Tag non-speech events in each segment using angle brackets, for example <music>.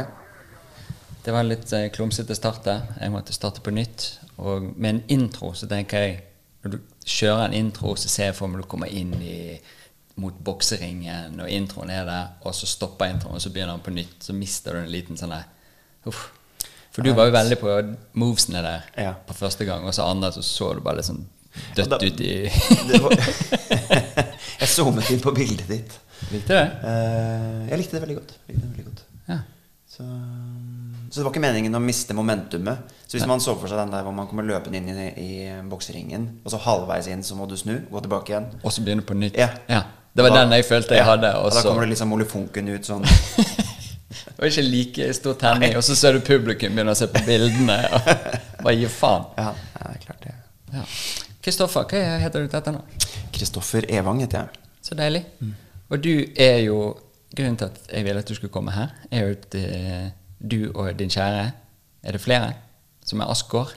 det. Det var litt eh, klumsete start der. Jeg måtte starte på nytt. Og med en intro så tenker jeg Når du kjører en intro, så ser jeg for meg du kommer inn i, mot bokseringen, og introen er der, og så stopper introen, og så begynner han på nytt. Så mister du en liten sånn der Uff. For du var jo veldig på movesene der Ja. på første gang, og så andre så så du bare litt sånn dødt Ja, da- ut i <laughs> <laughs> var, <laughs> jeg zoomet inn på bildet ditt. Likte det? Eh, jeg likte det veldig godt. Likte det veldig godt. Ja. Så, så det var ikke meningen å miste momentumet. Så hvis man så for seg den der hvor man kommer løpende inn i, i bokseringen, og så halvveis inn så må du snu, gå tilbake igjen Og så begynne på nytt. Ja. Det var Da- den jeg følte jeg ja, hadde. Og Og da kommer det liksom molefonken ut sånn. <laughs> Det var ikke like stor tenning, og så ser du publikum begynne å se på bildene. Og <laughs> bare gi faen. Ja, det er klart det. Ja. Kristoffer, hva heter du til etternavn? Kristoffer Evang heter jeg. Så deilig. Og du er jo Grunnen til at jeg ville at du skulle komme her, er jo at eh, du og din kjære Er det flere som er Asgård?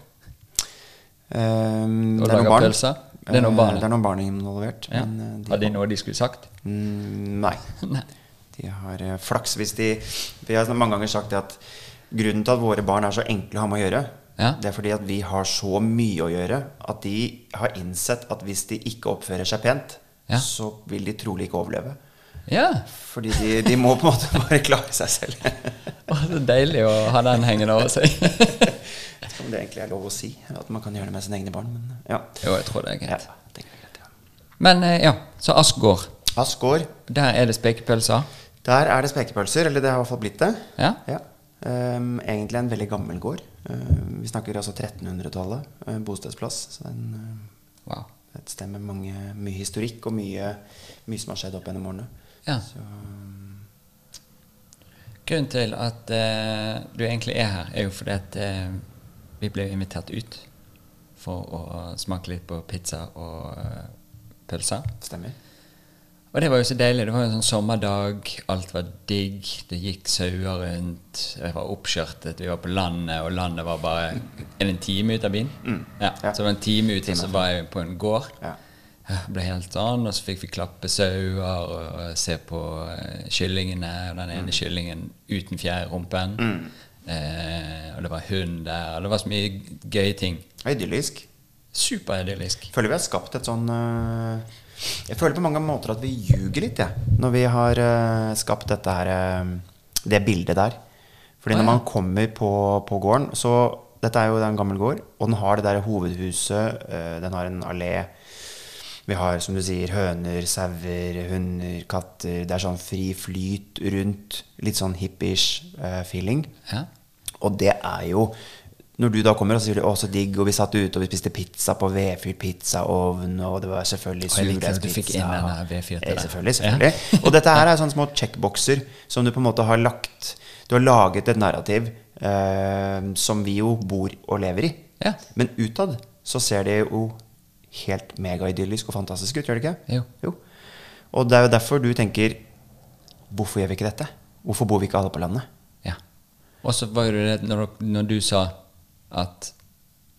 Um, Og er lager pølser? Det er noen barn, Eh. Det er noen barn involvert. Ja. Men, eh, de Har de noe de skulle sagt? Mm, nei. <laughs> Nei. De har eh, flaks hvis de Vi har mange ganger sagt det at grunnen til at våre barn er så enkle å ha med å gjøre, Ja. det er fordi at vi har så mye å gjøre at de har innsett at hvis de ikke oppfører seg pent, Ja. så vil de trolig ikke overleve. Ja. Fordi de, de må på en måte bare klare seg selv. <laughs> Å, så deilig å ha den hengende over seg. <laughs> Jeg vet ikke om det egentlig er lov å si, at man kan gjøre det med sine egne barn, men ja. jo, jeg tror det er ja det er greit, ja. Men eh, ja, så Askgård. Askgård. Der er det spekepølser. Der er det spekepølser, eller det har i hvert fall blitt det. Ja. Ehm, egentlig en veldig gammel gård. Uh, vi snakker altså 1300-tallet. Uh, bostedsplass. Så den, uh, Wow. et sted med mange, mye historikk og mye, mye som har skjedd opp gjennom årene. Ja. Så, Grunnen til at uh, du egentlig er her, er jo fordi at eh, vi ble invitert ut for å smake litt på pizza og uh, pølser. stemmer. Og det var jo så deilig. Det var en sånn sommerdag. Alt var digg. Det gikk sauer rundt. Jeg var oppskjørtet. Vi var på landet, og landet var bare Er det en time ut av byen? Ja. Ja. Så det var en time ut, og så var jeg på en gård. Ja. Jeg ble helt sånn, og så fikk vi klappe sauer og se på uh, kyllingene. Og den ene kyllingen uten fjær i rumpen. Eh, og det var hund der. Og det var så mye gøye ting. Idyllisk. Superidyllisk. Føler vi har skapt et sånn uh, Jeg føler på mange måter at vi ljuger litt, jeg. Når vi har uh, skapt dette her uh, Det bildet der. Fordi når man kommer på, på gården så Dette er jo en gammel gård, og den har det der hovedhuset. den har en allé. Vi har, som du sier, høner, sauer, hunder, katter. Det er sånn fri flyt rundt. Litt sånn hippish uh, feeling. Ja. Og det er jo Når du da kommer og sier 'Å, så digg', og vi satt ute og vi spiste pizza på vedfyrt pizzaovn, og det var selvfølgelig surdeigspizza. Eh. Selvfølgelig. selvfølgelig Og dette her er sånne små checkboxer som du på en måte har lagt Du har laget et narrativ uh, som vi jo bor og lever i. Ja. Men utad så ser det jo helt megaidyllisk og fantastisk ut, gjør det ikke? Jo. Og det er jo derfor du tenker Hvorfor gjør vi ikke dette? Hvorfor bor vi ikke alle på landet? Ja. Og så var jo det når, når du sa at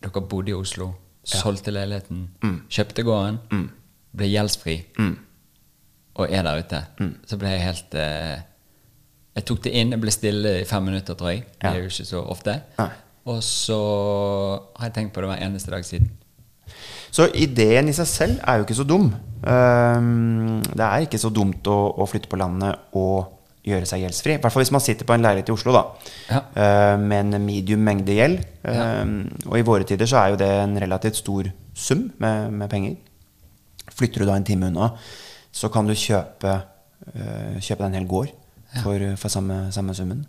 dere bodde i Oslo, solgte leiligheten, kjøpte gården, ble gjeldsfri og er der ute, så ble jeg helt eh, Jeg tok det inn, jeg ble stille i fem minutter, tror jeg. Det er jo ikke så ofte. Nei. Og så har jeg tenkt på det hver eneste dag siden. Så ideen i seg selv er jo ikke så dum. Ehm, det er ikke så dumt å, å flytte på landet og gjøre seg gjeldsfri. I hvert fall hvis man sitter på en leilighet i Oslo da, Ja. eh, med en medium mengde gjeld. Ja. Og i våre tider så er jo det en relativt stor sum med, med penger. Flytter du da en time unna, så kan du kjøpe, eh, kjøpe deg en hel gård for, for samme, samme summen.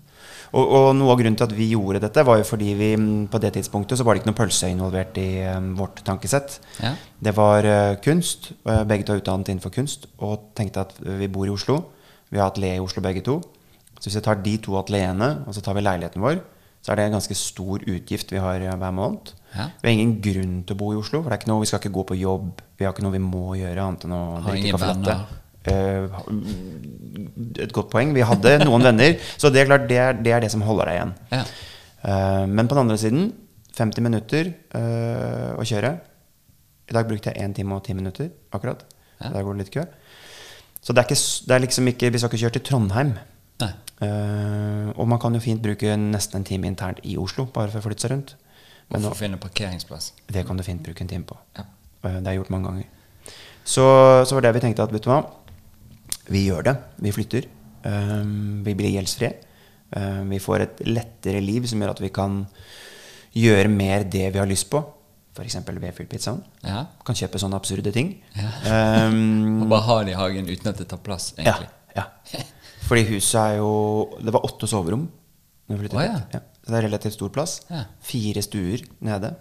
Og, og noe av grunnen til at vi gjorde dette, var jo fordi vi mm, på det tidspunktet så var det ikke noe pølse involvert i um, vårt tankesett. Ja. Det var uh, kunst. og Begge to er utdannet innenfor kunst. Og tenkte at vi bor i Oslo. Vi har atelier i Oslo begge to. Så hvis vi tar de to atelierene, og så tar vi leiligheten vår, så er det en ganske stor utgift vi har eh, hver måned. Ja. Vi har ingen grunn til å bo i Oslo, for det er ikke noe, vi skal ikke gå på jobb. Vi har ikke noe vi må gjøre annet enn å drikke kaffe latte. Eh, et godt poeng. Vi hadde noen venner, så det er klart det er det, er det som holder deg igjen. Ja. Eh, men på den andre siden 50 minutter eh, å kjøre. I dag brukte jeg 1 time og 10 minutter akkurat. Ja. Der går det litt kø. Så det er, ikke, det er liksom ikke Vi skal ikke kjøre til Trondheim. Eh, og man kan jo fint bruke nesten en time internt i Oslo bare for å flytte seg rundt. Og for å finne parkeringsplass. det kan du fint bruke en time på. Ja. Uh, Det er gjort mange ganger. Så, så var det vi tenkte at vet du hva, vi gjør det. Vi flytter. Um, vi blir gjeldsfrie. Um, vi får et lettere liv som gjør at vi kan gjøre mer det vi har lyst på. F.eks. vedfyllpizzaen. Ja. Kan kjøpe sånne absurde ting. Ja. Um, <laughs> Og bare ha det i hagen uten at det tar plass, ja, egentlig. ja. Fordi huset er jo Det var åtte soverom. Når vi flyttet Å, ja. ja. Så det er relativt stor plass. Ja. Fire stuer nede.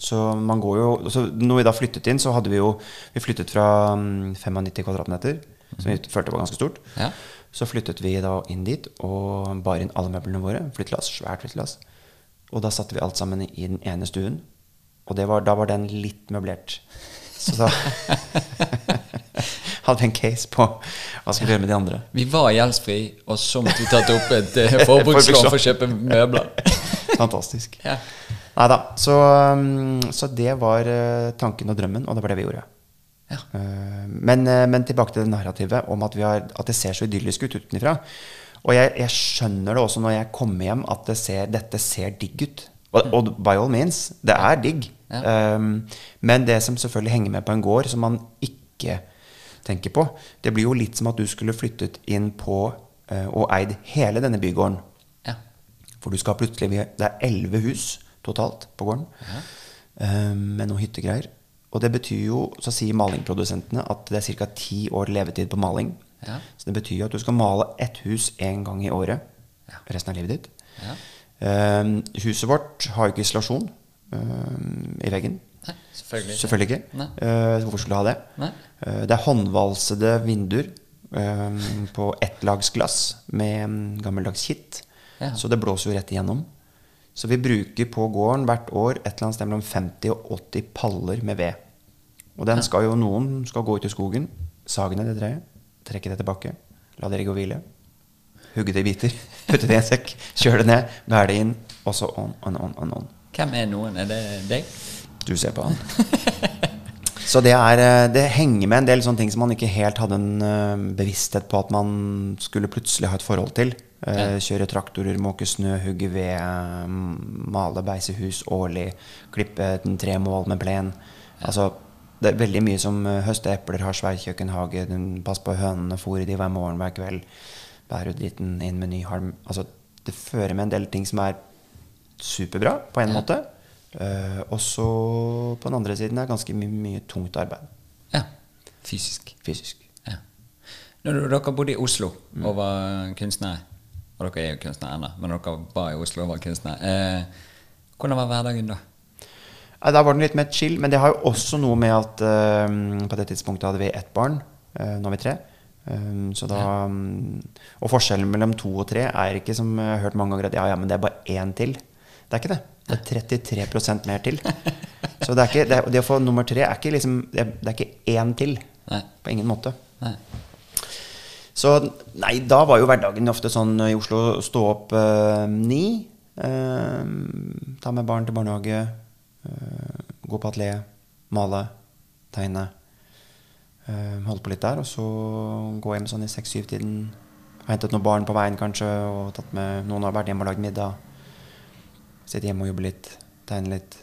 Så man går jo så Når vi da flyttet inn, så hadde vi jo Vi flyttet fra mm, 95 kvadratmeter, som vi følte var ganske stort. Ja. Så flyttet vi da inn dit og bar inn alle møblene våre. Flyttelass, svært flyttelass. Og da satte vi alt sammen i den ene stuen. Og det var, da var den litt møblert. Så da <laughs> hadde vi en case på hva skulle vi gjøre med de andre. Vi var gjeldsfri, og så måtte vi tatt opp et eh, <laughs> forbrukslån for å kjøpe møbler. <laughs> Fantastisk. Ja. Nei da. Så, um, så det var eh, tanken og drømmen, og det var det vi gjorde. Ja. Eh, men, eh, men tilbake til det narrativet om at, vi har, at det ser så idyllisk ut utenfra. Og jeg, jeg skjønner det også når jeg kommer hjem, at det ser, dette ser digg ut. Og, og by all means, det er digg. Ja. Um, men det som selvfølgelig henger med på en gård, som man ikke tenker på, det blir jo litt som at du skulle flyttet inn på uh, og eid hele denne bygården. Ja. For du skal plutselig Det er elleve hus totalt på gården. um, med noen hyttegreier. Og det betyr jo, så sier malingprodusentene at det er ca. ti år levetid på maling. Ja. Så det betyr jo at du skal male ett hus én gang i året Ja. resten av livet ditt. Ja. Um, huset vårt har jo ikke isolasjon um, i veggen. Nei, selvfølgelig ikke. Selvfølgelig ikke. Eh, hvorfor skulle du ha det? Eh, det er håndvalsede vinduer um, på ettlagsglass med um, gammeldags kitt. Ja. Så det blåser jo rett igjennom. Så vi bruker på gården hvert år et eller annet sted mellom 50 og 80 paller med ved. Og den skal jo noen skal gå ut i skogen, sage ned det treet, trekke det tilbake, la det ligge og hvile. Hugge det i biter, <laughs> putte det i en sekk, kjøre det ned, bære det inn, og så on, on, on, on, on. Hvem er noen? Er det deg? Du ser på han. <laughs> Så det, er, eh, det henger med en del sånne ting som man ikke helt hadde en eh, bevissthet på at man skulle plutselig ha et forhold til. Eh, Ja. Kjøre traktorer, måke snø, hugge ved, eh, male beisehus årlig, klippe den tre mål med plen. Altså, det er veldig mye som høste epler, har svær kjøkkenhage, den- pass på hønene, fôre de hver morgen, hver kveld, bære ut dritten inn med ny halm. Altså, det fører med en del ting som er superbra på en Ja. måte. Eh, og så på den andre siden er det ganske mye, mye tungt arbeid Ja. Fysisk. fysisk. Ja. Når dere bodde i Oslo Mm. og var kunstnere, og dere er jo kunstnere ennå, men dere var i Oslo og var kunstnere, uh, hvordan var hverdagen da? Ja, da var den litt mer chill, men det har jo også noe med at uh, på det tidspunktet hadde vi ett barn. nå har vi tre. Um, så da, um, og forskjellen mellom to og tre er ikke som jeg har hørt mange ganger at ja, ja, men det er bare én til. Det er ikke det. Det er 33% mer til. Så det, ikke, det, det å få nummer tre er ikke liksom Det er, det ikke én til. Nei. På ingen måte. Nei. Så nei, da var jo hverdagen ofte sånn i Oslo stå opp øh, ni. øh, ta med barn til barnehage. øh, gå på atelier. Male. Tegne. holde på litt der. Og så gå hjem sånn i seks-syv-tiden. Hentet noen barn på veien kanskje, og tatt med noen har vært hjemme og lagd middag. Sitte hjemme og jobbe litt. Tegne litt.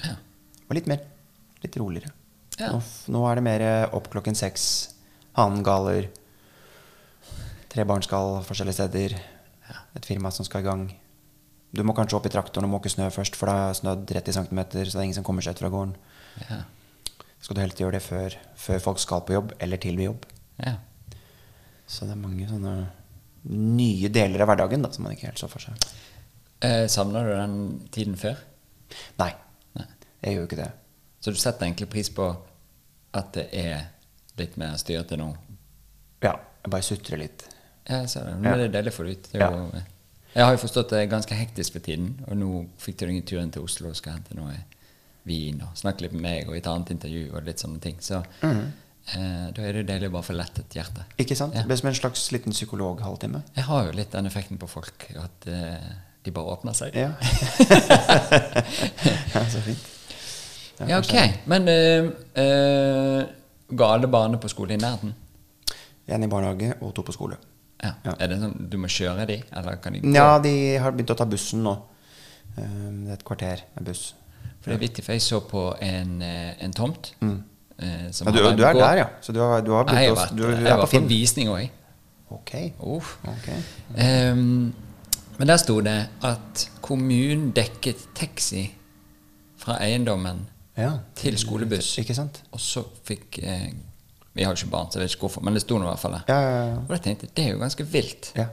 Ja. Og litt mer. Litt roligere. Ja. Nå, nå er det mer eh, opp klokken seks. Hanegaler. Tre barn skal forskjellige steder. Et firma som skal i gang. Du må kanskje opp i traktoren og måke snø først, for det har snødd 30 cm, så det er ingen som kommer seg ut fra gården. Ja. Skal du helst gjøre det før, før folk skal på jobb, eller til ved jobb. ja. Så det er mange sånne nye deler av hverdagen da, som man ikke helt så for seg. Eh, Savna du den tiden før? Nei, Nei. jeg gjør jo ikke det. Så du setter egentlig pris på at det er litt mer styrete nå? Ja, jeg bare sutrer litt. Ja, jeg ser det. Men Ja. det er deilig å få det ut. Det er jo, jeg har jo forstått det er ganske hektisk for tiden, og nå fikk du ingen turen til Oslo og skal hente noe vin og snakke litt med meg og et annet intervju og litt sånne ting. Så eh, da er det deilig å bare få lettet hjertet. Ikke sant? Ja. Det blir som en slags liten psykologhalvtime. Jeg har jo litt den effekten på folk, at eh, de bare åpner seg. Ja. <laughs> ja, så fint. Ja, ok. Men uh, uh, ga alle barna på skole i nærheten? En i barnehage og to på skole. Ja. Ja. Er det sånn du må kjøre de, eller kan de gå? Ja, de har begynt å ta bussen nå. Eh, Det er et kvarter med buss. For det er vittig, for jeg så på en, eh, en tomt. Mm. som Mm. Ja, du, du er der, ja. Så du har, du har Jeg begynt å jeg var på Finn? visning òg. Ok. Uh, ok. Ehm, men der sto det at kommunen dekket taxi fra eiendommen Ja. til skolebuss. Ikke sant? Og så fikk eh, Vi har jo ikke barn, så jeg vet ikke hvorfor, men det sto nå i hvert fall der. Ja, ja, ja. Og jeg tenkte det er jo ganske vilt. ja.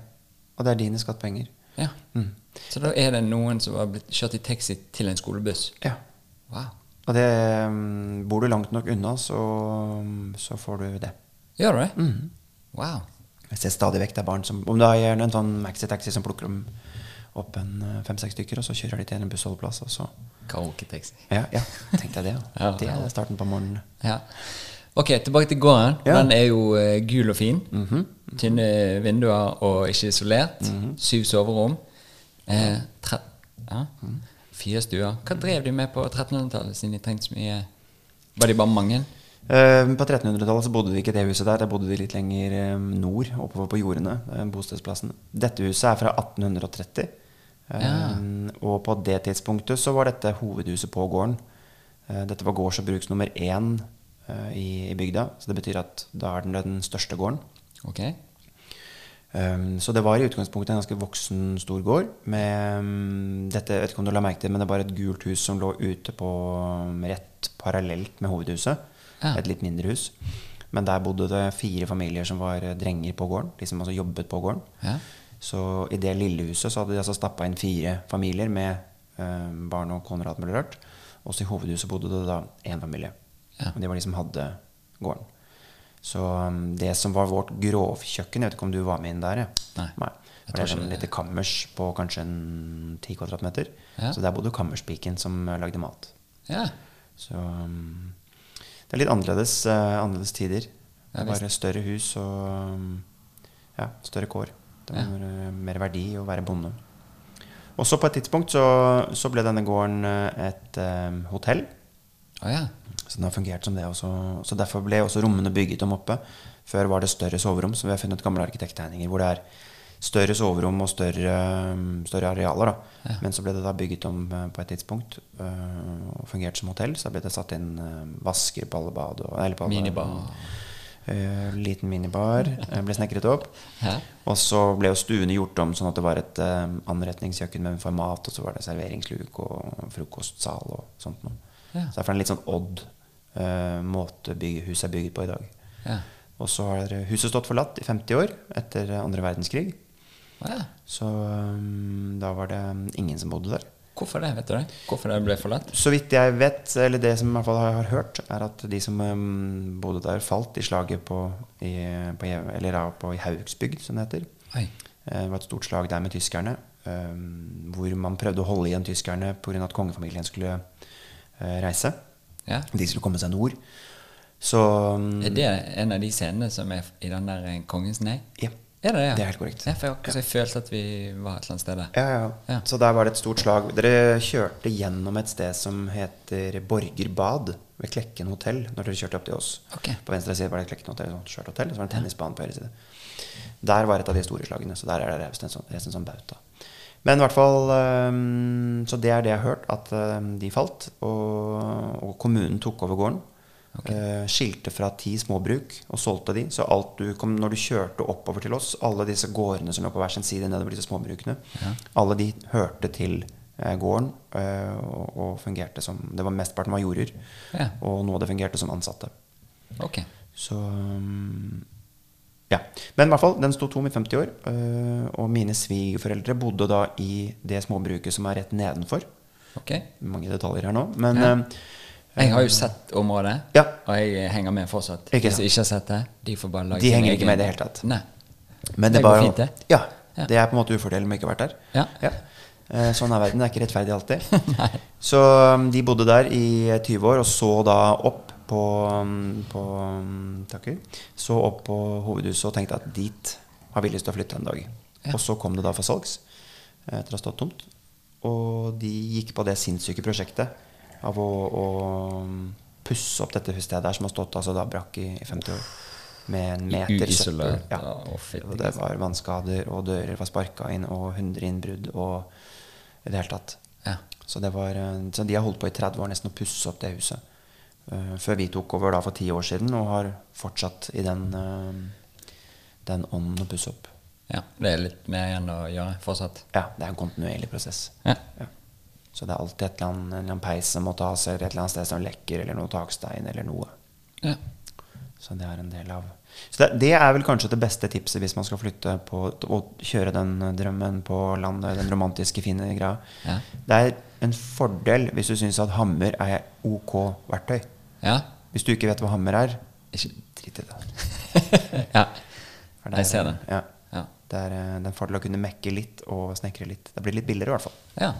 Og det er dine skattepenger. Ja. Mm. Så da er det noen som har blitt kjørt i taxi til en skolebuss. Ja. Wow. Og det mm, Bor du langt nok unna, så, så får du det. Gjør du det? Mm. Wow. Jeg ser stadig vekk det er barn som Om det er en sånn maxitaxi som plukker dem opp en eh, fem-seks stykker, og så kjører de til en bussholdeplass, og så Kalketaxi. Ja, ja tenkte jeg det. <laughs> Ja. Det er starten på morgenen. Ja. Ok, tilbake til gården. Ja. Den er jo eh, gul og fin. Tynne vinduer og ikke isolert. Syv soverom. Eh, tre, ja. Fire stuer. Hva drev de med på 1300-tallet, siden de trengte så mye Var de bare mange? Eh, På 1300-tallet så bodde de ikke i det huset der. Da bodde de litt lenger eh, nord, oppover på jordene. eh, Bostedsplassen. Dette huset er fra 1830. Eh, Ja. Og på det tidspunktet så var dette hovedhuset på gården. Dette var gårds- og bruks nummer én i, i bygda. Så det betyr at da er den den største gården. Ok. Um, så det var i utgangspunktet en ganske voksen, stor gård. Med um, dette, jeg vet ikke om du la merke til, men det var et gult hus som lå ute på um, rett parallelt med hovedhuset. Ja. Et litt mindre hus. Men der bodde det fire familier som var eh, drenger på gården. De som altså jobbet på gården. Ja. Så i det lille huset så hadde de altså stappa inn fire familier med eh, barn og koner og alt mulig. Også i hovedhuset bodde det da én familie. Ja. Og det var de som hadde gården. Så um, det som var vårt grovkjøkken Jeg vet ikke om du var med inn der? Ja. Nei. For det var et sånn lite kammers på kanskje en ti kvadratmeter. Ja. Så der bodde kammerspiken som eh, lagde mat. Ja. Så um, det er litt annerledes, eh, annerledes tider. Det er bare større hus og um, ja, større kår. Det var ja. mer verdi å være bonde. Og så på et tidspunkt så, så ble denne gården eh, et um, hotell. Å ja. Så den har fungert som det også. Så derfor ble også rommene bygget om oppe. Før var det større soverom, så vi har funnet gamle arkitekttegninger hvor det er større soverom og større, um, større arealer. Da. Men så ble det da bygget om eh, på et tidspunkt øh, og fungert som hotell. Så da ble det satt inn øh, vasker på alle bad. Og, eller på alle, Minibar. Uh, liten minibar ble snekret opp. <laughs> Ja. Og så ble jo stuene gjort om sånn at det var et uh, anretningskjøkken med format, og så var det serveringsluk og frokostsal og sånt noe. Ja. Så derfor er det en litt sånn odd uh, måte bygge, huset er bygget på i dag. Ja. Og så har huset stått forlatt i 50 år etter andre verdenskrig. Ja. Så um, da var det ingen som bodde der. Hvorfor det? vet du det? Hvorfor det ble forlatt? Så vidt jeg vet, eller det som i hvert fall jeg har hørt, er at de som um, bodde der, falt i slaget på, i, på, eller, på i Haugsbygd, som det heter. Oi. Eh, Det var et stort slag der med tyskerne, um, hvor man prøvde å holde igjen tyskerne pga. at kongefamilien skulle uh, reise. Ja. De skulle komme seg nord. Så um, Er det en av de scenene som er i den der eh, Kongens nei? Ja. Er det det? Ja? Det er helt korrekt. Ja, for jeg, akkurat jeg følte at vi var et eller annet sted der. Ja, ja. Ja. Så der var det et stort slag. Dere kjørte gjennom et sted som heter Borgerbad ved Klekken hotell. Når dere kjørte opp til oss. Okay. På venstre side var det Klekken hotell, sånn skjørt hotell. Så var det en tennisbane på høyre side. Der var et av de store slagene. Så der er det reist en sånn, reist en sånn bauta. Men i hvert fall Så det er det jeg har hørt, at de falt. Og, og kommunen tok over gården. Eh, skilte fra ti småbruk og solgte de. Så alt du kom, når du kjørte oppover til oss, alle disse gårdene som lå på hver sin side nedover disse småbrukene, alle de hørte til eh, gården eh, og, og fungerte som Det var mesteparten var jorder. Ja. Og noe av det fungerte som ansatte. Okay. Så um, Ja. Men i hvert fall, den sto tom i 50 år. og mine svigerforeldre bodde da i det småbruket som er rett nedenfor. Okay. Mange detaljer her nå. Men Ja. Eh, Jeg har jo sett området, Ja. og jeg henger med fortsatt. Ikke Hvis jeg ikke har sett det, de får bare lage De henger ikke med i det hele tatt. Nei. Men Det det, går bare, fint, det. Ja, Ja. Det er på en måte ufordelen med ikke å ha vært der. Ja. ja. Sånn er verden. Det er ikke rettferdig alltid. <laughs> Så um, de bodde der i 20 år og så da opp på, um, på um, Takker. Så opp på hovedhuset og tenkte at dit har vi lyst til å flytte en dag. Og så kom det da for salgs eh, etter å ha stått tomt. Og de gikk på det sinnssyke prosjektet av å, å um, pusse opp dette huset der som har stått altså da brakk i, i 50 år. Med en meter søppel. Ja. Og det var vannskader, og dører var sparka inn, og 100 innbrudd, og i det hele tatt. Ja. Så, det var, eh, så de har holdt på i 30 år nesten å pusse opp det huset. Uh, før vi tok over da for ti år siden, og har fortsatt i den, uh, den ånden å pusse opp. ja. Det er litt mer igjen å gjøre fortsatt. Ja, det er en kontinuerlig prosess. Ja. Ja. Så det er alltid et eller annet, en eller annen peis som må tas, eller et eller annet sted som lekker, eller noe takstein, eller noe. ja. Så det er en del av Så det, det er vel kanskje det beste tipset hvis man skal flytte på og kjøre den drømmen på landet, den romantiske, fine greia. Ja. Det er en fordel hvis du syns at hammer er ok verktøy. Ja. Hvis du ikke vet hva hammer er, Ikke drit i det. <laughs> Ja. Jeg ser det. Ja. Ja. Det er, eh, det er en fordel å kunne mekke litt og snekre litt. Det blir litt billigere, i hvert fall. ja.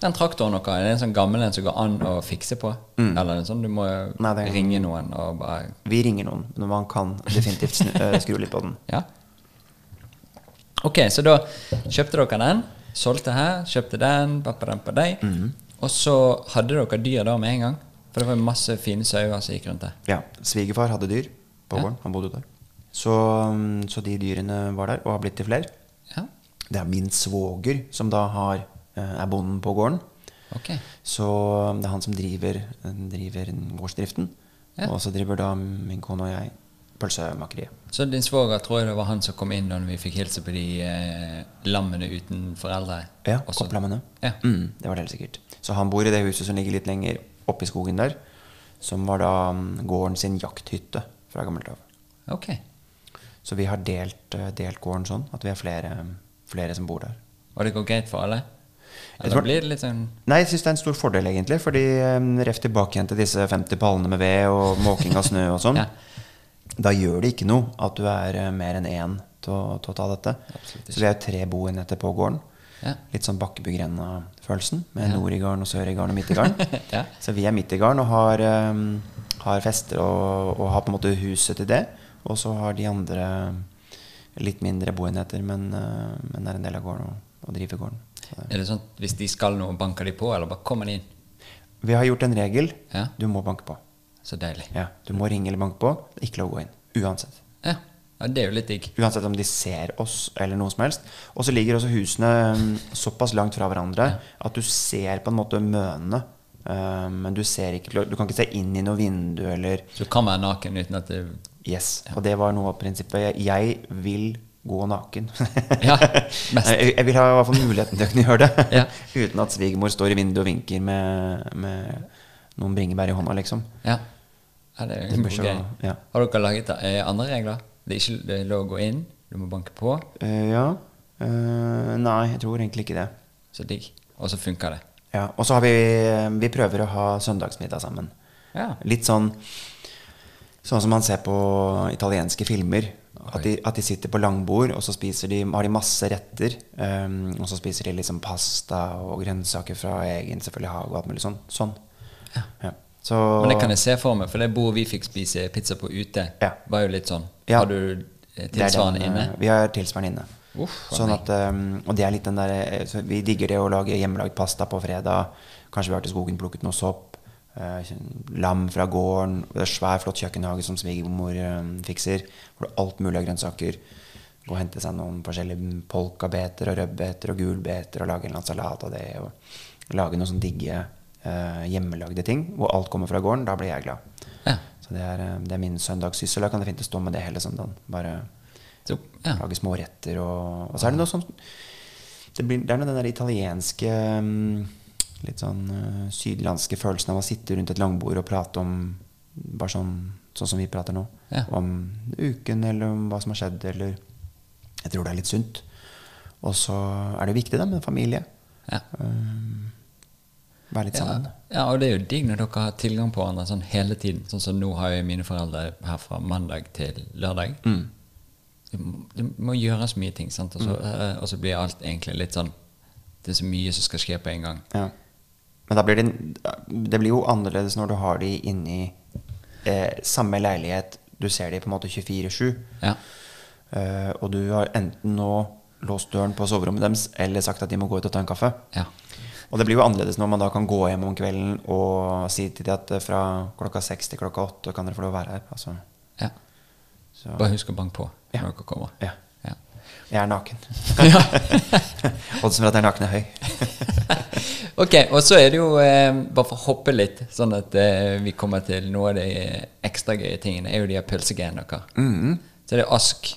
Den traktoren deres, er det en sånn gammel en som går an å fikse på? Eller en sånn du må Mm. Nei, er- ringe noen og bare Vi ringer noen, men man kan definitivt snu, øh, skru litt på den. Ja. Ok, så da kjøpte dere den, solgte her, kjøpte den, pappa den på deg. Mhm. Og så hadde dere dyr da med en gang? For det var masse fine sauer som gikk rundt der. Ja, Svigerfar hadde dyr på Ja. gården. Han bodde der. Så, mm, så de dyrene var der, og har blitt til flere. Ja, Det er min svoger som da har, eh, er bonden på gården. Okay. Så det er han som driver, driver gårdsdriften. Ja. Og så driver da min kone og jeg pølsemakeriet. Så din svoger tror jeg det var han som kom inn da vi fikk hilse på de eh, lammene uten foreldre? Ja, også. kopplammene. Ja. Mm, det var det helt sikkert. Så han bor i det huset som ligger litt lenger oppe i skogen der. Som var da mm, gården sin jakthytte fra gammelt av. Ok. Så vi har delt, eh, delt gården sånn at vi er flere, flere som bor der. Og det går greit for alle? Eller tror- blir det litt sånn Nei, jeg syns det er en stor fordel, egentlig. Fordi um, ref tilbake igjen til disse 50 pallene med ved og måking av snø og sånn. <laughs> Ja. Da gjør det ikke noe at du er eh, mer enn én til, å- til å ta dette. Så vi er jo tre boenheter på gården. Ja. Litt sånn Bakkebygrenda-følelsen, med nord i garden og sør i garden og midt i garden. <laughs> Ja. Så vi er midt i garden og har, um, har fester og, og har på en måte huset til det. Og så har de andre litt mindre boenheter, men, uh, men er en del av gården og, og driver gården. Er det sånn at hvis de skal noe, banker de på, eller bare kommer de inn? Vi har gjort en regel. Ja. Du må banke på. Så deilig. Ja, Du må ringe eller banke på. Det er ikke lov å gå inn. Uansett. Ja. ja, det er jo litt digg. Uansett om de ser oss eller noe som helst. Og så ligger også husene mm, såpass langt fra hverandre at du ser på en måte mønene. Eh, men du ser ikke Du kan ikke se inn i noe vindu eller Så du kan være naken uten at det Yes. Og det var noe av prinsippet. Jeg, vil gå naken. Ja, <laughs> jeg, vil ha i hvert fall muligheten til å kunne gjøre det. Ja. <laughs> Uten at svigermor står i vinduet og vinker med, med noen bringebær i hånda, liksom. Ja. ja det er Det så- ja. Har dere laget andre regler? Det er ikke det lov å gå inn, du må banke på. Uh, ja. Uh, nei, jeg tror egentlig ikke det. Så digg. Og så funker det. Ja, og så har vi Vi prøver å ha søndagsmiddag sammen. Ja. Litt sånn Sånn som man ser på italienske filmer. At de, at de sitter på langbord, og så spiser de, har de masse retter. Um, og så spiser de liksom pasta og grønnsaker fra egen selvfølgelig hage og alt mulig sånn. sånn. Ja. Så, Men det kan jeg se for meg, for det bordet vi fikk spise pizza på ute, Ja. var jo litt sånn. Ja. Har du eh, tilsvarende den, eh, inne? Vi har tilsvarende inne. Uff, sånn at, um, og det er litt den der eh, så Vi digger det å lage hjemmelagd pasta på fredag. Kanskje vi har til skogen plukket noe sopp. Uh, lam fra gården. Det er svær, flott kjøkkenhage som svigermor um, fikser. Hvor det er alt mulig av grønnsaker. Gå og hente seg noen forskjellige polkabeter og rødbeter og gulbeter og lage en eller annen salat av det. Og lage noen sånne digge uh, hjemmelagde ting hvor alt kommer fra gården. Da blir jeg glad. Ja. Så det er, det er min søndagssyssel. Da kan det fint stå med det hele søndagen. Bare Så, ja. lage små retter og, og så er det noe sånn det, blir, det er noe den der italienske mm, Litt sånn uh, sydlandske følelsen av å sitte rundt et langbord og prate om Bare sånn, sånn som vi prater nå. Ja. Om uken, eller om hva som har skjedd, eller Jeg tror det er litt sunt. Og så er det viktig, det med familie. Ja. Um, være litt sammen. ja, og det er jo digg når dere har tilgang på hverandre sånn hele tiden. Sånn som nå har jeg mine foreldre her fra mandag til lørdag. Mm. Det, må, gjøres mye ting, sant? Og så, eh, og så blir alt egentlig litt sånn Det er så mye som skal skje på en gang. Ja. Men blir det, det blir jo annerledes når du har de inni eh, samme leilighet, du ser de på en måte 24-7. Ja. Eh, og du har enten nå låst døren på soverommet deres eller sagt at de må gå ut og ta en kaffe. Ja. Og det blir jo annerledes når man da kan gå hjem om kvelden og si til dem at eh, fra klokka seks til klokka åtte kan dere få lov å være her. Altså, ja. Så, Bare husk å banke på Ja. når dere kommer. ja. Ja. Jeg er naken. <laughs> <laughs> Oddsen for at jeg er naken, er høy. <laughs> Ok, og så er det jo eh, Bare for å hoppe litt, sånn at eh, vi kommer til noe av de ekstra gøye tingene, er jo de her pølsegreiene deres. Mhm. Så det er Ask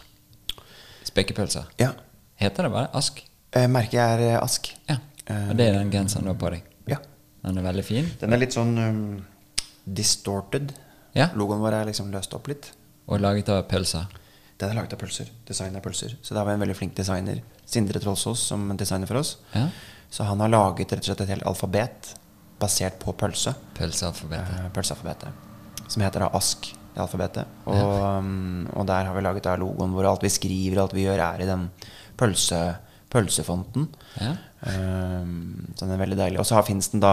spekepølser. Ja. Heter det bare Ask? Eh, Merket er eh, Ask. Ja. Og det er den genseren du har på deg. Ja. Den er veldig fin. Den er litt sånn um, distorted. Ja. Logoen vår er liksom løst opp litt. Og laget av pølser. Den er laget av pølser. Design av pølser. Så der var en veldig flink designer, Sindre Trollsås, som designer for oss. Ja. Så han har laget rett og slett et helt alfabet basert på pølse. Pølsealfabetet. eh, Pølsealfabetet. Som heter da ASK, det alfabetet. Og, ja. og der har vi laget da logoen vår. Alt vi skriver, alt vi gjør, er i den pølse, pølsefonten. Ja. Um, så den er veldig deilig. Og så fins den da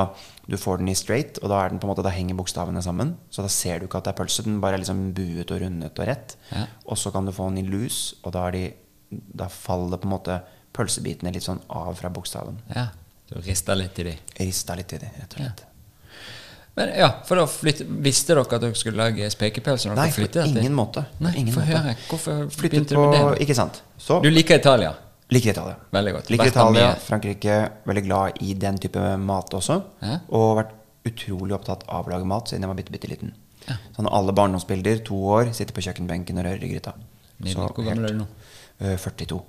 Du får den i straight, og da, er den på en måte, da henger bokstavene sammen. Så da ser du ikke at det er pølse. Den bare er liksom buet og rundet og rett. Ja. Og så kan du få den i loose, og da, er de, da faller på en måte pølsebitene litt sånn av fra bokstaven. ja. Du rister litt i de. Rista litt i de, rett og slett. Men ja, for da flytte, Visste dere at dere skulle lage spekepølser? når Nei, på ingen måte. Nei, ingen måte. høre. Hvorfor Flyttet på du med det? Ikke sant. Så Du liker Italia? Liker Italia. Veldig godt. Liker der Italia. Frankrike. Veldig glad i den type mat også. Ja. Og vært utrolig opptatt av å lage mat siden jeg var bitte, bitte liten. Sånn alle barndomsbilder, to år, sitter på kjøkkenbenken og rører i gryta. Hvor gammel er du nå? Eh, 42.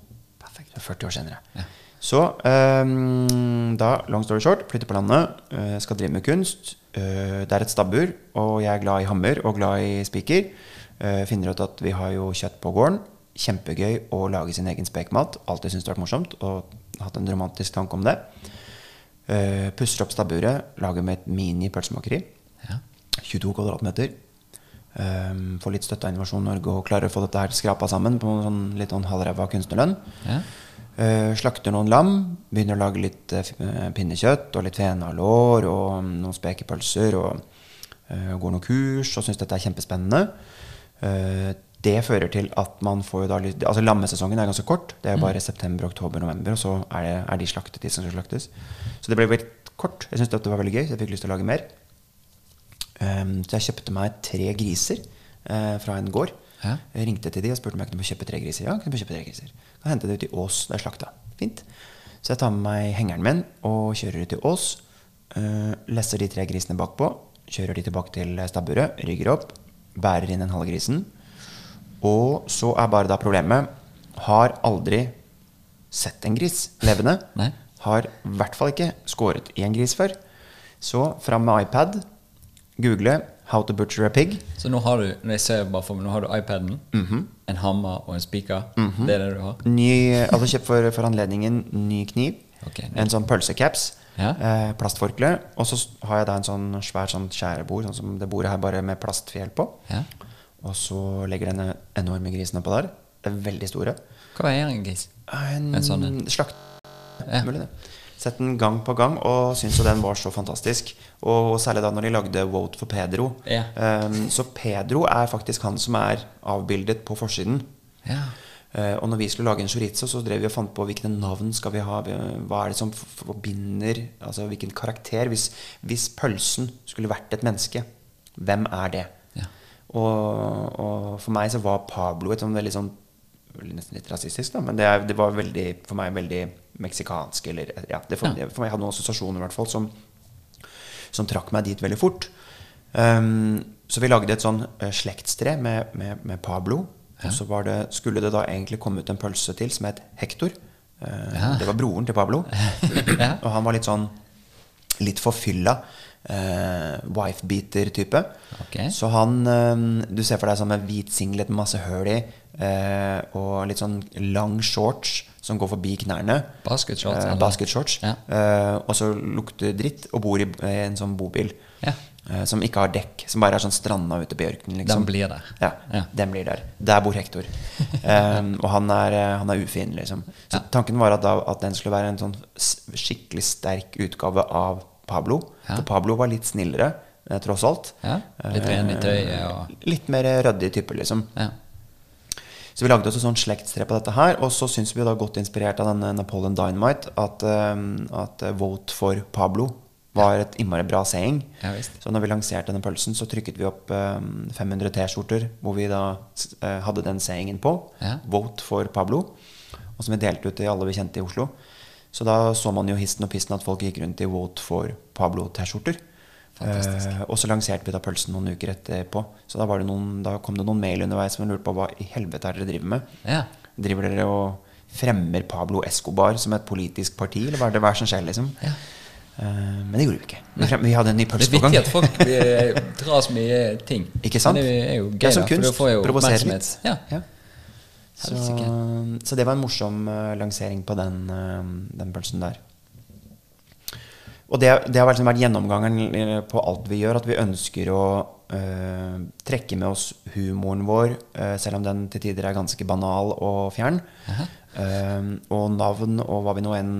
Perfekt. 40 år senere. Ja. Så um, da, long story short, flytter på landet, eh, skal drive med kunst. Eh, det er et stabbur, og jeg er glad i hammer og glad i spiker. Eh, finner ut at vi har jo kjøtt på gården. Kjempegøy å lage sin egen spekmat. Alltid syntes det har vært morsomt, og hatt en romantisk tanke om det. Uh, pusser opp stabburet, lager med et mini-pølsemakeri. Ja. 22 kvadratmeter. Um, får litt støtte av Innovasjon Norge og klarer å få dette her skrapa sammen på en sånn, litt sånn halvræva kunstnerlønn. Ja. Uh, slakter noen lam, begynner å lage litt uh, pinnekjøtt og litt fenalår og um, noen spekepølser. Og uh, går noen kurs og syns dette er kjempespennende. Det fører til at man får jo da litt Altså Lammesesongen er ganske kort. Det er bare september, oktober, november, og så er, det, er de slaktet, de som skal slaktes. Så det ble veldig kort. Jeg syntes dette var veldig gøy, så jeg fikk lyst til å lage mer. Um, så jeg kjøpte meg tre griser uh, fra en gård. Hæ? Jeg ringte til de og spurte om jeg kunne kjøpe tre griser. Ja, kunne kjøpe tre griser. Kan hente det ut i Ås, det er slakta. Fint. Så jeg tar med meg hengeren min og kjører ut til Ås. Uh, lesser de tre grisene bakpå. Kjører de tilbake til stabburet, rygger opp, bærer inn den halve grisen. Og så er bare da problemet Har aldri sett en gris levende. <laughs> Nei. Har i hvert fall ikke skåret i en gris før. Så fram med iPad, google 'How to butcher a pig'. Så nå har du når jeg ser bare for meg, nå har du iPaden, Mhm. en hammer og en spiker. Det er det du har? Ny, altså kjøpt for, for anledningen ny kniv. Okay, en sånn pølsecaps. Ja. Eh, plastforkle. Og så har jeg da en sånn svær sånn skjærebord, sånn som det bordet her, bare med plastfjell på. Ja. Og så legger denne enorme grisen oppå der. Er veldig store. Hva er en gris? En, En sånn en. slakt. Ja. Mulig det. Sett den gang på gang, og syns jo den var så fantastisk. Og særlig da når de lagde Vote for Pedro. Ja. Um, så Pedro er faktisk han som er avbildet på forsiden. Ja. Uh, og når vi skulle lage en chorizo, så drev vi og fant på hvilke navn skal vi ha. Hva er det som forbinder Altså hvilken karakter. Hvis, hvis pølsen skulle vært et menneske, hvem er det? Ja. Og, og for meg så var Pablo et sånn veldig sånn Nesten litt rasistisk, da, men det, er, det var veldig, for meg veldig meksikansk. Eller, ja, det for, Ja. for meg hadde noen assosiasjoner i hvert fall som, som trakk meg dit veldig fort. Um, så vi lagde et sånn eh, slektstre med, med, med Pablo. Og så var det, skulle det da egentlig komme ut en pølse til som het Hector. Uh, Ja. Det var broren til Pablo. <laughs> Ja. Og han var litt sånn litt forfylla. Uh, Wife-beater-type. Okay. Så han uh, Du ser for deg sånn med hvit singlet med masse høl i, uh, og litt sånn lang shorts som går forbi knærne. Basketshorts, Uh, basket. Ja. Og så lukter dritt og bor i en sånn bobil. Ja. som ikke har dekk. Som bare er sånn stranda ute på ørkenen. Liksom. Den blir der. Ja, Ja. den blir der. Der bor Hector. um, <laughs> og han er, han er ufin, liksom. Så tanken var at, da, at den skulle være en sånn skikkelig sterk utgave av Pablo. Ja. For Pablo var litt snillere. eh, tross alt. Ja, litt ren litt, Eh, og- Litt mer ryddig type, liksom. Ja. Så vi lagde også sånn slektstre på dette her, og så syns vi da godt inspirert av denne Napoleon Dynamite at, eh, at eh, 'vote for Pablo' var et innmari bra saying. Ja, så når vi lanserte denne pølsen, så trykket vi opp eh, 500 T-skjorter hvor vi da eh, hadde den sayingen på. Ja. 'Vote for Pablo'. Og som vi delte ut til alle vi kjente i Oslo. Så da så man jo histen og pissen at folk gikk rundt i 'Vote for Pablo'-T-skjorter. Eh, og så lanserte vi da pølsen noen uker etterpå. Så da, var det noen, da kom det noen mail underveis som lurte på hva i helvete er dere driver med. Ja. Driver dere og fremmer Pablo Escobar som et politisk parti, eller hva er det hva er som skjer, liksom? Ja. Eh, men det gjorde vi ikke. Vi, frem, vi hadde en ny Det er pølse på gang. viktig at folk eh, dras mye <laughs> ting. Ikke sant? Men det er jo gøy, ja, er som da, for kunst. du får jo Provosere oppmerksomhet. litt. Ja. Ja. Så, så det var en morsom eh, lansering på den, eh, den pølsen der. Og det, det har liksom vært gjennomgangen eh, på alt vi gjør, at vi ønsker å eh, trekke med oss humoren vår, eh, selv om den til tider er ganske banal og fjern. Uh, og navn og hva vi nå enn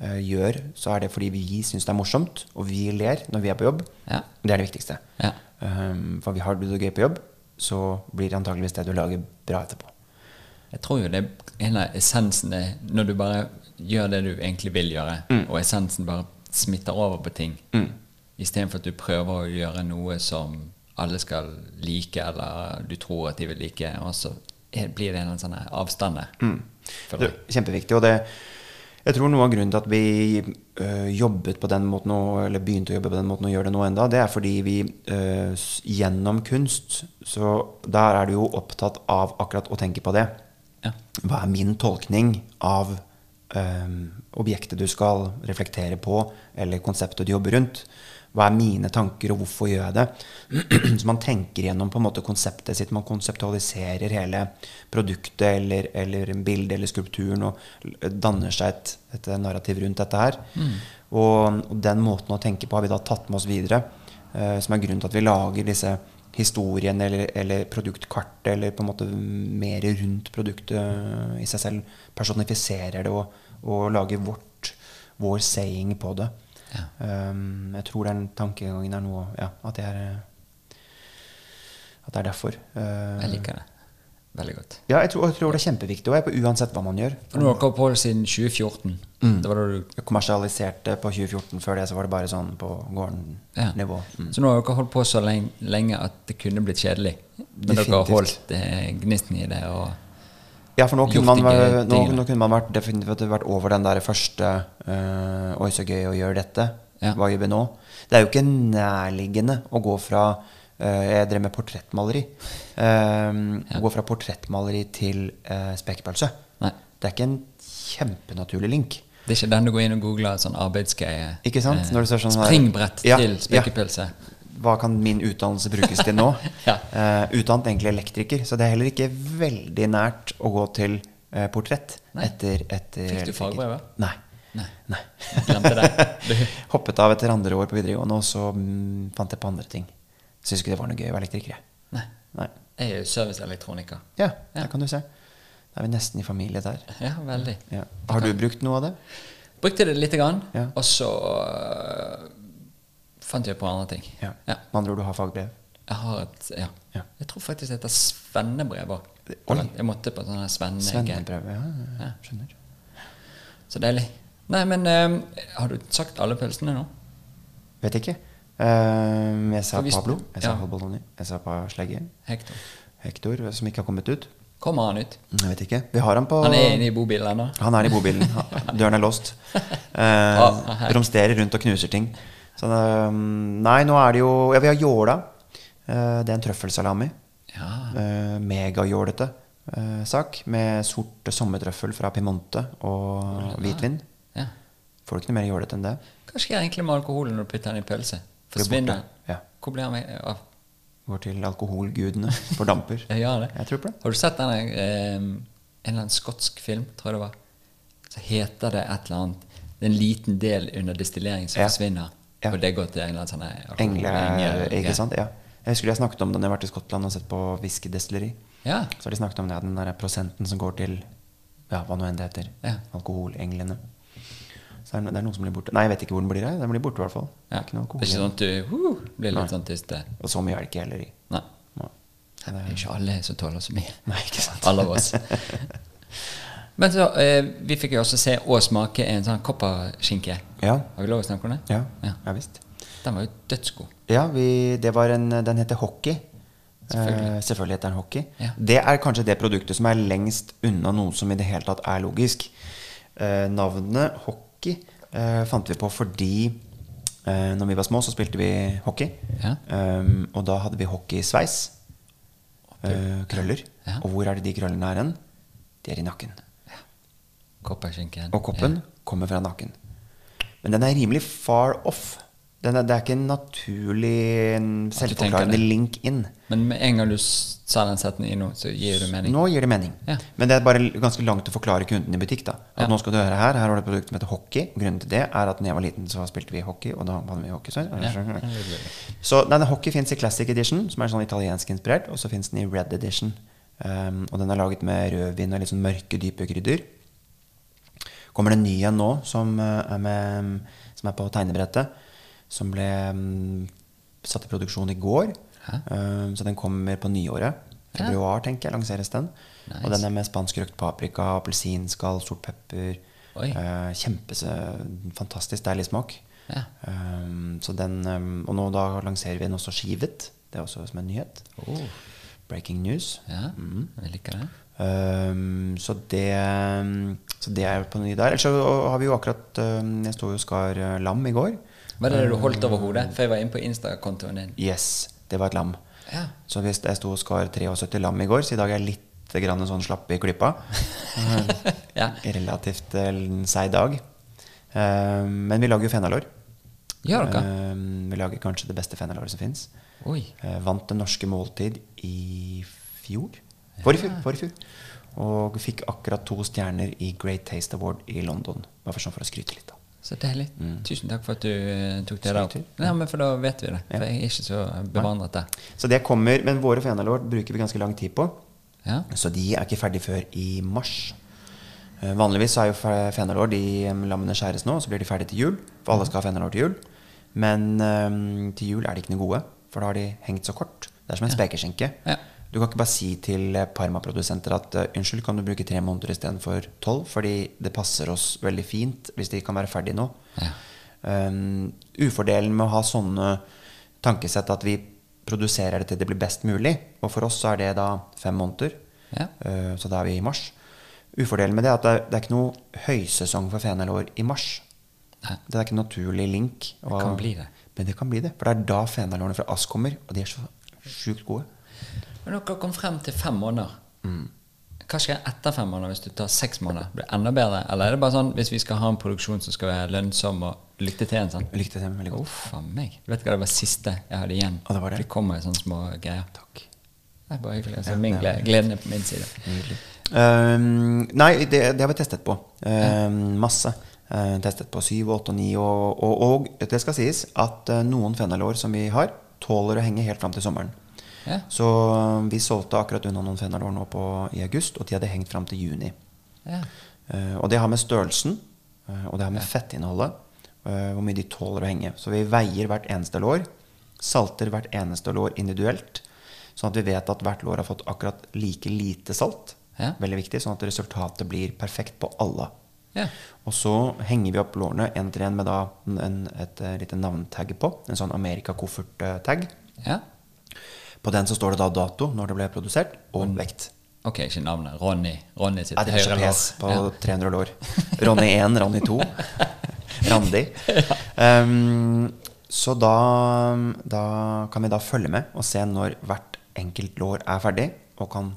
uh, gjør, så er det fordi vi syns det er morsomt, og vi ler når vi er på jobb. Ja. Det er det viktigste. Ja. Um, for vi har det gøy på jobb, så blir det antakeligvis det du lager, bra etterpå. Jeg tror jo det er en av essensene når du bare gjør det du egentlig vil gjøre, og essensen bare smitter over på ting, mm. istedenfor at du prøver å gjøre noe som alle skal like, eller du tror at de vil like, og så blir det en sånn avstand der. Er kjempeviktig. Og det, jeg tror noe av grunnen til at vi øh, jobbet på den måten, og, eller begynte å jobbe på den måten og gjør det nå enda, det er fordi vi øh, gjennom kunst, så der er du jo opptatt av akkurat å tenke på det. Ja. Hva er min tolkning av um, objektet du skal reflektere på, eller konseptet du jobber rundt? Hva er mine tanker, og hvorfor gjør jeg det? <clears throat> Så man tenker gjennom på en måte konseptet sitt. Man konseptualiserer hele produktet eller, eller bildet eller skulpturen og danner seg et, et narrativ rundt dette her. Og, og den måten å tenke på har vi da tatt med oss videre, eh, som er grunnen til at vi lager disse historiene eller, eller produktkartet eller på en måte mer rundt produktet i seg selv. Personifiserer det og, og lager vårt, vår saying på det. Ja. Um, jeg tror den tankegangen er noe Ja, at det er At det er derfor. Uh, Jeg liker det veldig godt. Ja, jeg tror, jeg tror det er kjempeviktig, på uansett hva man gjør. For nå har på siden 2014. Det var da du Jeg kommersialiserte på 2014. Før det så var det bare sånn på gården-nivå. Mm. Så nå har dere holdt på så lenge, lenge at det kunne blitt kjedelig. Men dere har holdt eh, gnisten i det. Ja, for nå kunne, man, være, nå, nå kunne man vært definitivt vært over den der første øh, Oi, så gøy å gjøre dette. Ja. Hva gjør vi nå? Det er jo ikke nærliggende å gå fra øh, Jeg drev med portrettmaleri. Å gå fra portrettmaleri til uh, spekepølse. Det er ikke en kjempenaturlig link. det er ikke den du går inn og googler sånn arbeidsgreie. Ikke sant? eh, Når du ser sånn Springbrett Ja, til ja. spekepølse. Hva kan min utdannelse brukes til nå? <laughs> Ja. uh, utdannet egentlig elektriker, så det er heller ikke veldig nært å gå til uh, portrett Nei. etter, etter Fikk du fagbrevet? Nei. Nei. Nei. Glemte det. <laughs> Hoppet av etter andre år på videregående, og så mm, fant jeg på andre ting. Syns ikke det var noe gøy å være elektriker. Nei. Nei. Jeg er jo serviceelektroniker. Ja, Ja. der kan du se. Da er vi nesten i familie der. Ja, veldig. Ja. Har du brukt noe av det? Brukte det lite grann, Ja. og så uh, fant jeg på andre ting. Ja. Ja. Med andre ord, du har fagbrev? Jeg har et Ja. Jeg tror faktisk det heter svennebrev òg. Jeg måtte på sånne svenne... Svennebrev, Ja, skjønner. Så deilig. Nei, men øh, har du sagt alle pølsene nå? Vet ikke. Eh, jeg For hvis- Pablo. Jeg sa ja. Halboloni. Jeg pa Slegge. Hector. Hector, som ikke har kommet ut. Kommer han ut? Jeg vet ikke. Vi har han på Han er inne i bobilen ennå? Han er i bobilen. <laughs> Døren er låst. <laughs> Eh, romsterer rundt og knuser ting. Så eh, Nei, nå er det jo Ja, vi har jåla. Eh, det er en trøffelsalami. Ja. Eh, Megajålete eh, sak med sort sommertrøffel fra Pimonte og hvitvin. ja. Får du ikke noe mer jålete enn det? Hva skjer egentlig med alkoholen når du putter den i pølse? Forsvinner ja. Hvor blir han av? Går til alkoholgudene. Fordamper. <laughs> Gjør det. Jeg tror på det. Har du sett denne eh, en eller annen skotsk film, tror jeg det var? Så heter det et eller annet Det er en liten del under destillering som Ja. forsvinner. Ja. Og det går til en eller annen sånn Engle, ikke sant? Ja. Jeg husker de har snakket om det når jeg har vært i Skottland og sett på whiskydestilleri. Ja. Så har de snakket om det, den der prosenten som går til ja, hva nå enn det heter. Ja. Alkoholenglene. Så det, er noen som blir borte. Nei, jeg vet ikke hvor den blir. jeg. Den blir borte, i hvert fall. Det er ikke noe Det er ikke sånn at du uh, blir litt sånn tyste. Og så mye er det ikke heller i. Nei. Nei. Det er ikke alle som tåler så mye. Nei, ikke sant. Alle av oss. <laughs> Men så, eh, vi fikk jo også se og smake en sånn kopperskinke. Ja. Har vi lov å snakke om det? Ja, Ja. ja visst. Den var jo dødsgod. Ja, vi, det var en, den heter Hockey. Selvfølgelig. Eh, selvfølgelig heter den Hockey. Ja. Det er kanskje det produktet som er lengst unna noe som i det hele tatt er logisk. Eh, navnet Hockey eh, fant vi på fordi eh, når vi var små, så spilte vi hockey. Ja. Um, og da hadde vi hockeysveis. Eh, krøller. Ja. Og hvor er det de krøllene er hen? De er i nakken. Ja. Og koppen kommer fra nakken. Men den er rimelig far off. Er, det er ikke en naturlig selvforklarende link inn. Men med en gang du sa den setningen nå, så gir det mening. Nå gir det mening. Ja. Men det er bare ganske langt å forklare kunden i butikk. da At Ja. nå skal du høre her, her har du et produkt som heter hockey. Grunnen til det er at da jeg var liten, så spilte vi hockey, og da hadde vi hockey. Så, så nei, Hockey fins i Classic Edition, som er sånn italiensk inspirert, og så fins den i Red Edition. Um, og den er laget med rødvin og litt sånn mørke, dype krydder. Kommer det en ny en nå, som, eh, er med, som er på tegnebrettet. Som ble mm, satt i produksjon i går. Um, så den kommer på nyåret. Februar, tenker jeg, lanseres den. Nice. Og den er med spansk røkt paprika, appelsinskall, sort pepper. Uh, kjempes, fantastisk deilig smak. Ja. Um, så den, um, og nå da lanserer vi den også skivet. Det er også som en nyhet. Oh. Breaking news. Ja, Mm. jeg liker det. Um, så, det, så det er på ny der. Ellers så har vi jo akkurat Jeg sto jo og skar uh, lam i går. Var det det du holdt over hodet? For jeg var inne på Insta-kontoen din. Yes, det var et lam. Ja. Så hvis jeg sto og skar 73 lam i går, så i dag er jeg litt grann sånn slapp i klippa. Um, <laughs> Ja. Relativt uh, seig dag. Um, men vi lager jo fenalår. Gjør dere? Vi lager kanskje det beste fenalåret som fins. Eh, vant det norske måltid i fjor. Forfjor. Ja. Forfjor. fjor. Og fikk akkurat to stjerner i Great Taste Award i London. Bare for, sånn for å skryte litt, da. Så deilig. Tusen takk for at du eh, tok det der opp. Nei, men For da vet vi det. For Ja. jeg er ikke så bevandret der. Så det kommer, Men våre fenalår bruker vi ganske lang tid på. Ja. Så de er ikke ferdig før i mars. Eh, Vanligvis er jo fenalår de lammene skjæres nå, og så blir de ferdige til jul. For alle skal ha fenalår til jul. Men um, til jul er de ikke noe gode, for da har de hengt så kort. Det er som en spekeskinke. Ja. Du kan ikke bare si til eh, Parma-produsenter at eh, unnskyld, kan du bruke tre måneder istedenfor tolv? Fordi det passer oss veldig fint hvis de kan være ferdige nå. Ja. Um, ufordelen med å ha sånne tankesett at vi produserer det til det blir best mulig, og for oss så er det da fem måneder, Ja. Uh, så da er vi i mars. Ufordelen med det er at det er, det er ikke noe høysesong for fenalår i mars. Nei. Det er ikke en naturlig link. Det kan bli det. Men det kan bli det, for det er da fenalårene fra Ass kommer, og de er så sjukt gode. Men dere kom frem til fem måneder. Hva skjer etter fem måneder hvis du tar seks måneder? Blir det enda bedre? Eller er det bare sånn hvis vi skal ha en produksjon som skal være lønnsom og lykte til en sånn? Jeg til en veldig godt. Uff a meg. Du vet hva det var siste jeg hadde igjen? Og det var det? Det kommer i sånne små greier. Takk. Det er bare hyggelig. Altså, Ja, min glede, gleden er på min side. Um, nei, det, det har vi testet på. Um, masse. Uh, testet på 7, 8 og ni. Og, og, og det skal sies at uh, noen fenalår som vi har, tåler å henge helt fram til sommeren. Ja. Så um, vi solgte akkurat unna noen fenalår nå på, i august, og de hadde hengt fram til juni. Ja. Uh, og det har med størrelsen, uh, og det har med fettinnholdet, uh, hvor mye de tåler å henge. Så vi veier hvert eneste lår, salter hvert eneste lår individuelt, sånn at vi vet at hvert lår har fått akkurat like lite salt. Ja. Veldig viktig, sånn at resultatet blir perfekt på alle. Ja. Og så henger vi opp lårene en til en med en, et et lite navntagg på. En sånn Amerika-koffert-tagg. ja. På den så står det da dato, når det ble produsert, og vekt. Ok, ikke navnet. Ronny. Ronny sitt Ja, høyre lår. pes på Ja. 300 lår. <laughs> Ronny 1, Ronny 2. Randi. Um, så da, da kan vi da følge med og se når hvert enkelt lår er ferdig, og kan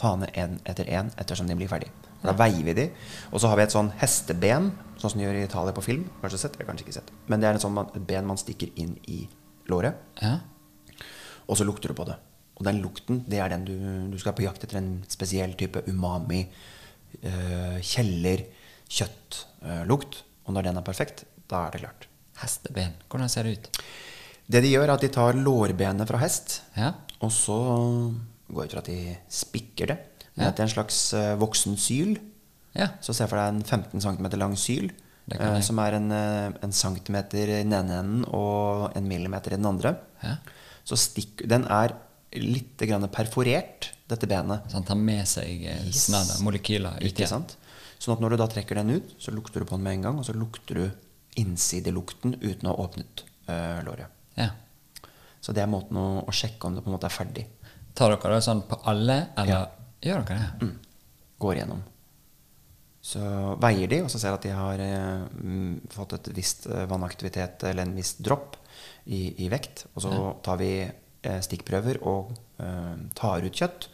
ta ned én etter én ettersom de blir ferdig. Da veier vi de. Og så har vi et sånn hesteben, sånn som de gjør i Italia på film. Kanskje sett, eller kanskje ikke sett. Men det er et sånn man- ben man stikker inn i låret, Ja. Og så lukter du på det. Og den lukten, det er den du, du skal på jakt etter en spesiell type umami, uh, kjeller, kjøttlukt. og når den er perfekt, da er det klart. Hesteben. Hvordan ser det ut? Det de gjør, er at de tar lårbenet fra hest, Ja. og så går jeg ut fra at de spikker det. Ja. Til en slags eh, voksen syl. Ja. Så se for deg en 15 cm lang syl eh, som er en, eh, en centimeter i den ene enden og en millimeter i den andre. Ja. Så stikk, den er litt perforert, dette benet. Så han tar med seg eh, Yes. snadder, molekyler, ut igjen. Sånn at når du da trekker den ut, så lukter du på den med en gang, og så lukter du innsidelukten uten å ha åpnet øh, låret. Ja. Så det er måten å, å sjekke om det på en måte er ferdig. Tar dere det sånn på alle, eller Ja. gjør dere det? Mm. Går igjennom. Så veier de, og så ser at de har eh, fått et visst eh, vannaktivitet eller en viss dropp i, i vekt. Og så tar vi eh, stikkprøver og eh, tar ut kjøtt.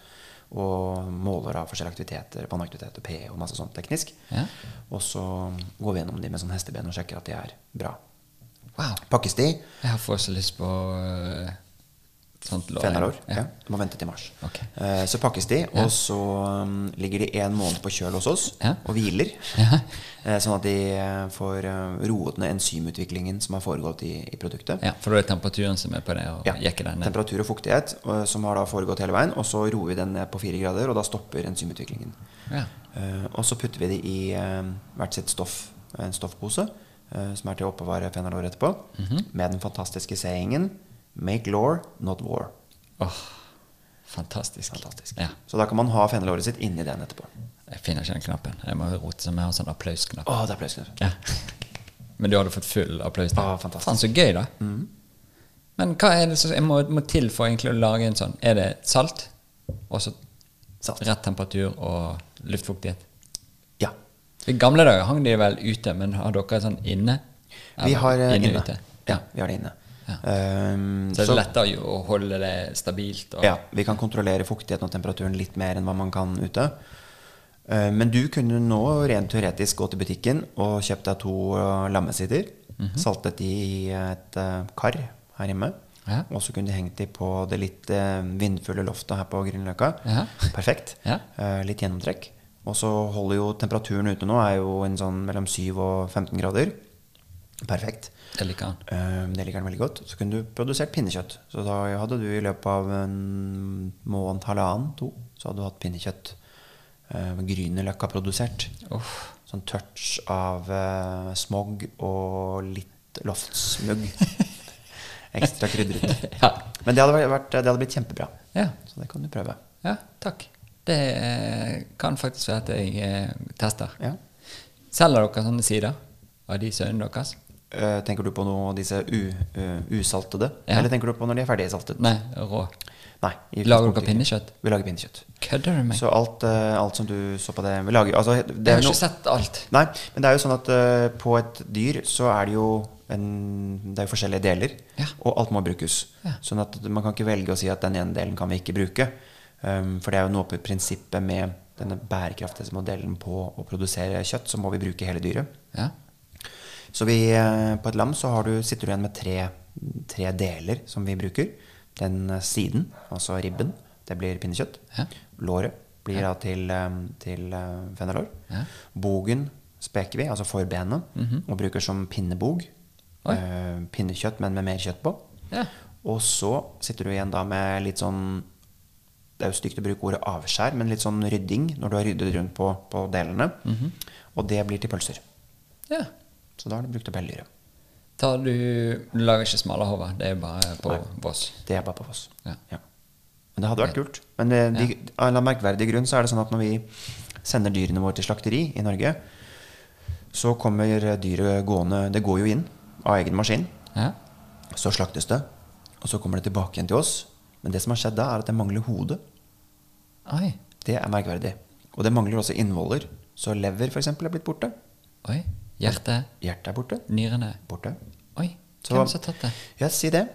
Og måler av forskjellige aktiviteter, vannaktivitet og pH og masse sånt teknisk. Ja. Og så går vi gjennom de med sånn hesteben og sjekker at de er bra. Wow. Pakkes de, Jeg fått så lyst på eh. Fenalår, Ja. ja. du må vente til mars. Okay. Eh, så pakkes de, og så um, ligger de en måned på kjøl hos oss Ja. og hviler. Ja. Eh, sånn at de eh, får roet ned enzymutviklingen som har foregått i, i produktet. ja, for da er det temperaturen som er på det, og Ja. jekker den ned. Temperatur og fuktighet som har da foregått hele veien. Og så roer vi den ned på fire grader, og da stopper enzymutviklingen. Ja. Eh, og så putter vi det i hvert sitt stoff, en stoffpose, som er til å oppbevare fenalår etterpå, Mhm. med den fantastiske sayingen 'Make law, not war'. Åh, fantastisk. Fantastisk. Ja. Så da kan man ha fennelåret sitt inni den etterpå. Jeg finner ikke den knappen. Jeg må rote så med har sånn applausknapp. Oh, det er applausknapp. Ja. <laughs> Men du hadde fått full applaus der. Oh, fantastisk. Faen, så gøy, da. Men hva er det som må, må til for egentlig å lage en sånn? Er det salt? Og så Salt. rett temperatur og luftfuktighet? Ja. I gamle dager hang de vel ute, men har dere sånn inne? Vi har inne. inne. ute? Ja, vi har det inne. Ja. Um, Så det er lettere å holde det stabilt? Ja, vi kan kontrollere fuktigheten og temperaturen litt mer enn hva man kan ute. Uh, Men du kunne nå rent teoretisk gå til butikken og kjøpt deg to lammesider. Mm -hmm. Saltet de i et uh, kar her hjemme. Ja. Og så kunne de hengt de på det litt uh, vindfulle loftet her på Grünerløkka. Ja. <laughs> Perfekt. Ja. Uh, Litt gjennomtrekk. Og så holder jo temperaturen ute nå er jo en sånn mellom 7 og 15 grader. Perfekt. Det liker han. Eh, Det liker han veldig godt. Så kunne du produsert pinnekjøtt. Så da hadde du i løpet av en måned, halvannen, to, så hadde du hatt pinnekjøtt. Uh, Grünerløkka produsert. Uff. Sånn touch av uh, smog og litt loftsmugg. <laughs> Ekstra krydret. <laughs> Ja. Men det hadde, vært, det hadde blitt kjempebra. Ja. Så det kan du prøve. ja, takk. Det eh, kan faktisk være at jeg eh, tester. Ja. Selger dere sånne sider av de sønnene deres? Eh, tenker du på noe av disse u, eh, usaltede? Ja. Eller tenker du på når de er ferdig saltet? Nei, rå. Nei Lager dere pinnekjøtt? Vi lager pinnekjøtt. Kødder du meg? Så alt, eh, alt som du så på det Vi lager altså, det Jeg har no- ikke sett alt. Nei, men det er jo sånn at uh, på et dyr så er det jo en, det er jo forskjellige deler, Ja. og alt må brukes. Ja. Sånn at man kan ikke velge å si at den ene delen kan vi ikke bruke. Um, for det er jo noe på prinsippet med denne bærekraftighetsmodellen på å produsere kjøtt, så må vi bruke hele dyret. Ja. Så vi, eh, på et lam så har du, sitter du igjen med tre, tre deler som vi bruker. Den eh, siden, altså ribben, det blir pinnekjøtt. Ja. Låret blir da til, eh, til fenalår. Ja. Bogen speker vi, altså forbenet, og bruker som pinnebog. Eh, pinnekjøtt, men med mer kjøtt på. Ja. Og så sitter du igjen da med litt sånn Det er jo stygt å bruke ordet avskjær, men litt sånn rydding når du har ryddet rundt på, på delene. Og det blir til pølser. ja. Så da har du brukt opp hele dyret. Tar du, du lager ikke smalahove, det er bare på Nei. Voss. Det er bare på Voss. Ja. Men det hadde vært kult. Men det, de, av en merkverdig grunn så er det sånn at når vi sender dyrene våre til slakteri i Norge, så kommer dyret gående Det går jo inn av egen maskin. Ja. Så slaktes det, og så kommer det tilbake igjen til oss. Men det som har skjedd da, er at det mangler hode. Oi. Det er merkverdig. Og det mangler også innvoller. Så lever f.eks. er blitt borte. Oi. Hjerte. Hjertet er borte. Nyrene. Borte. Oi. Så- Hvem har tatt det? Ja, si det.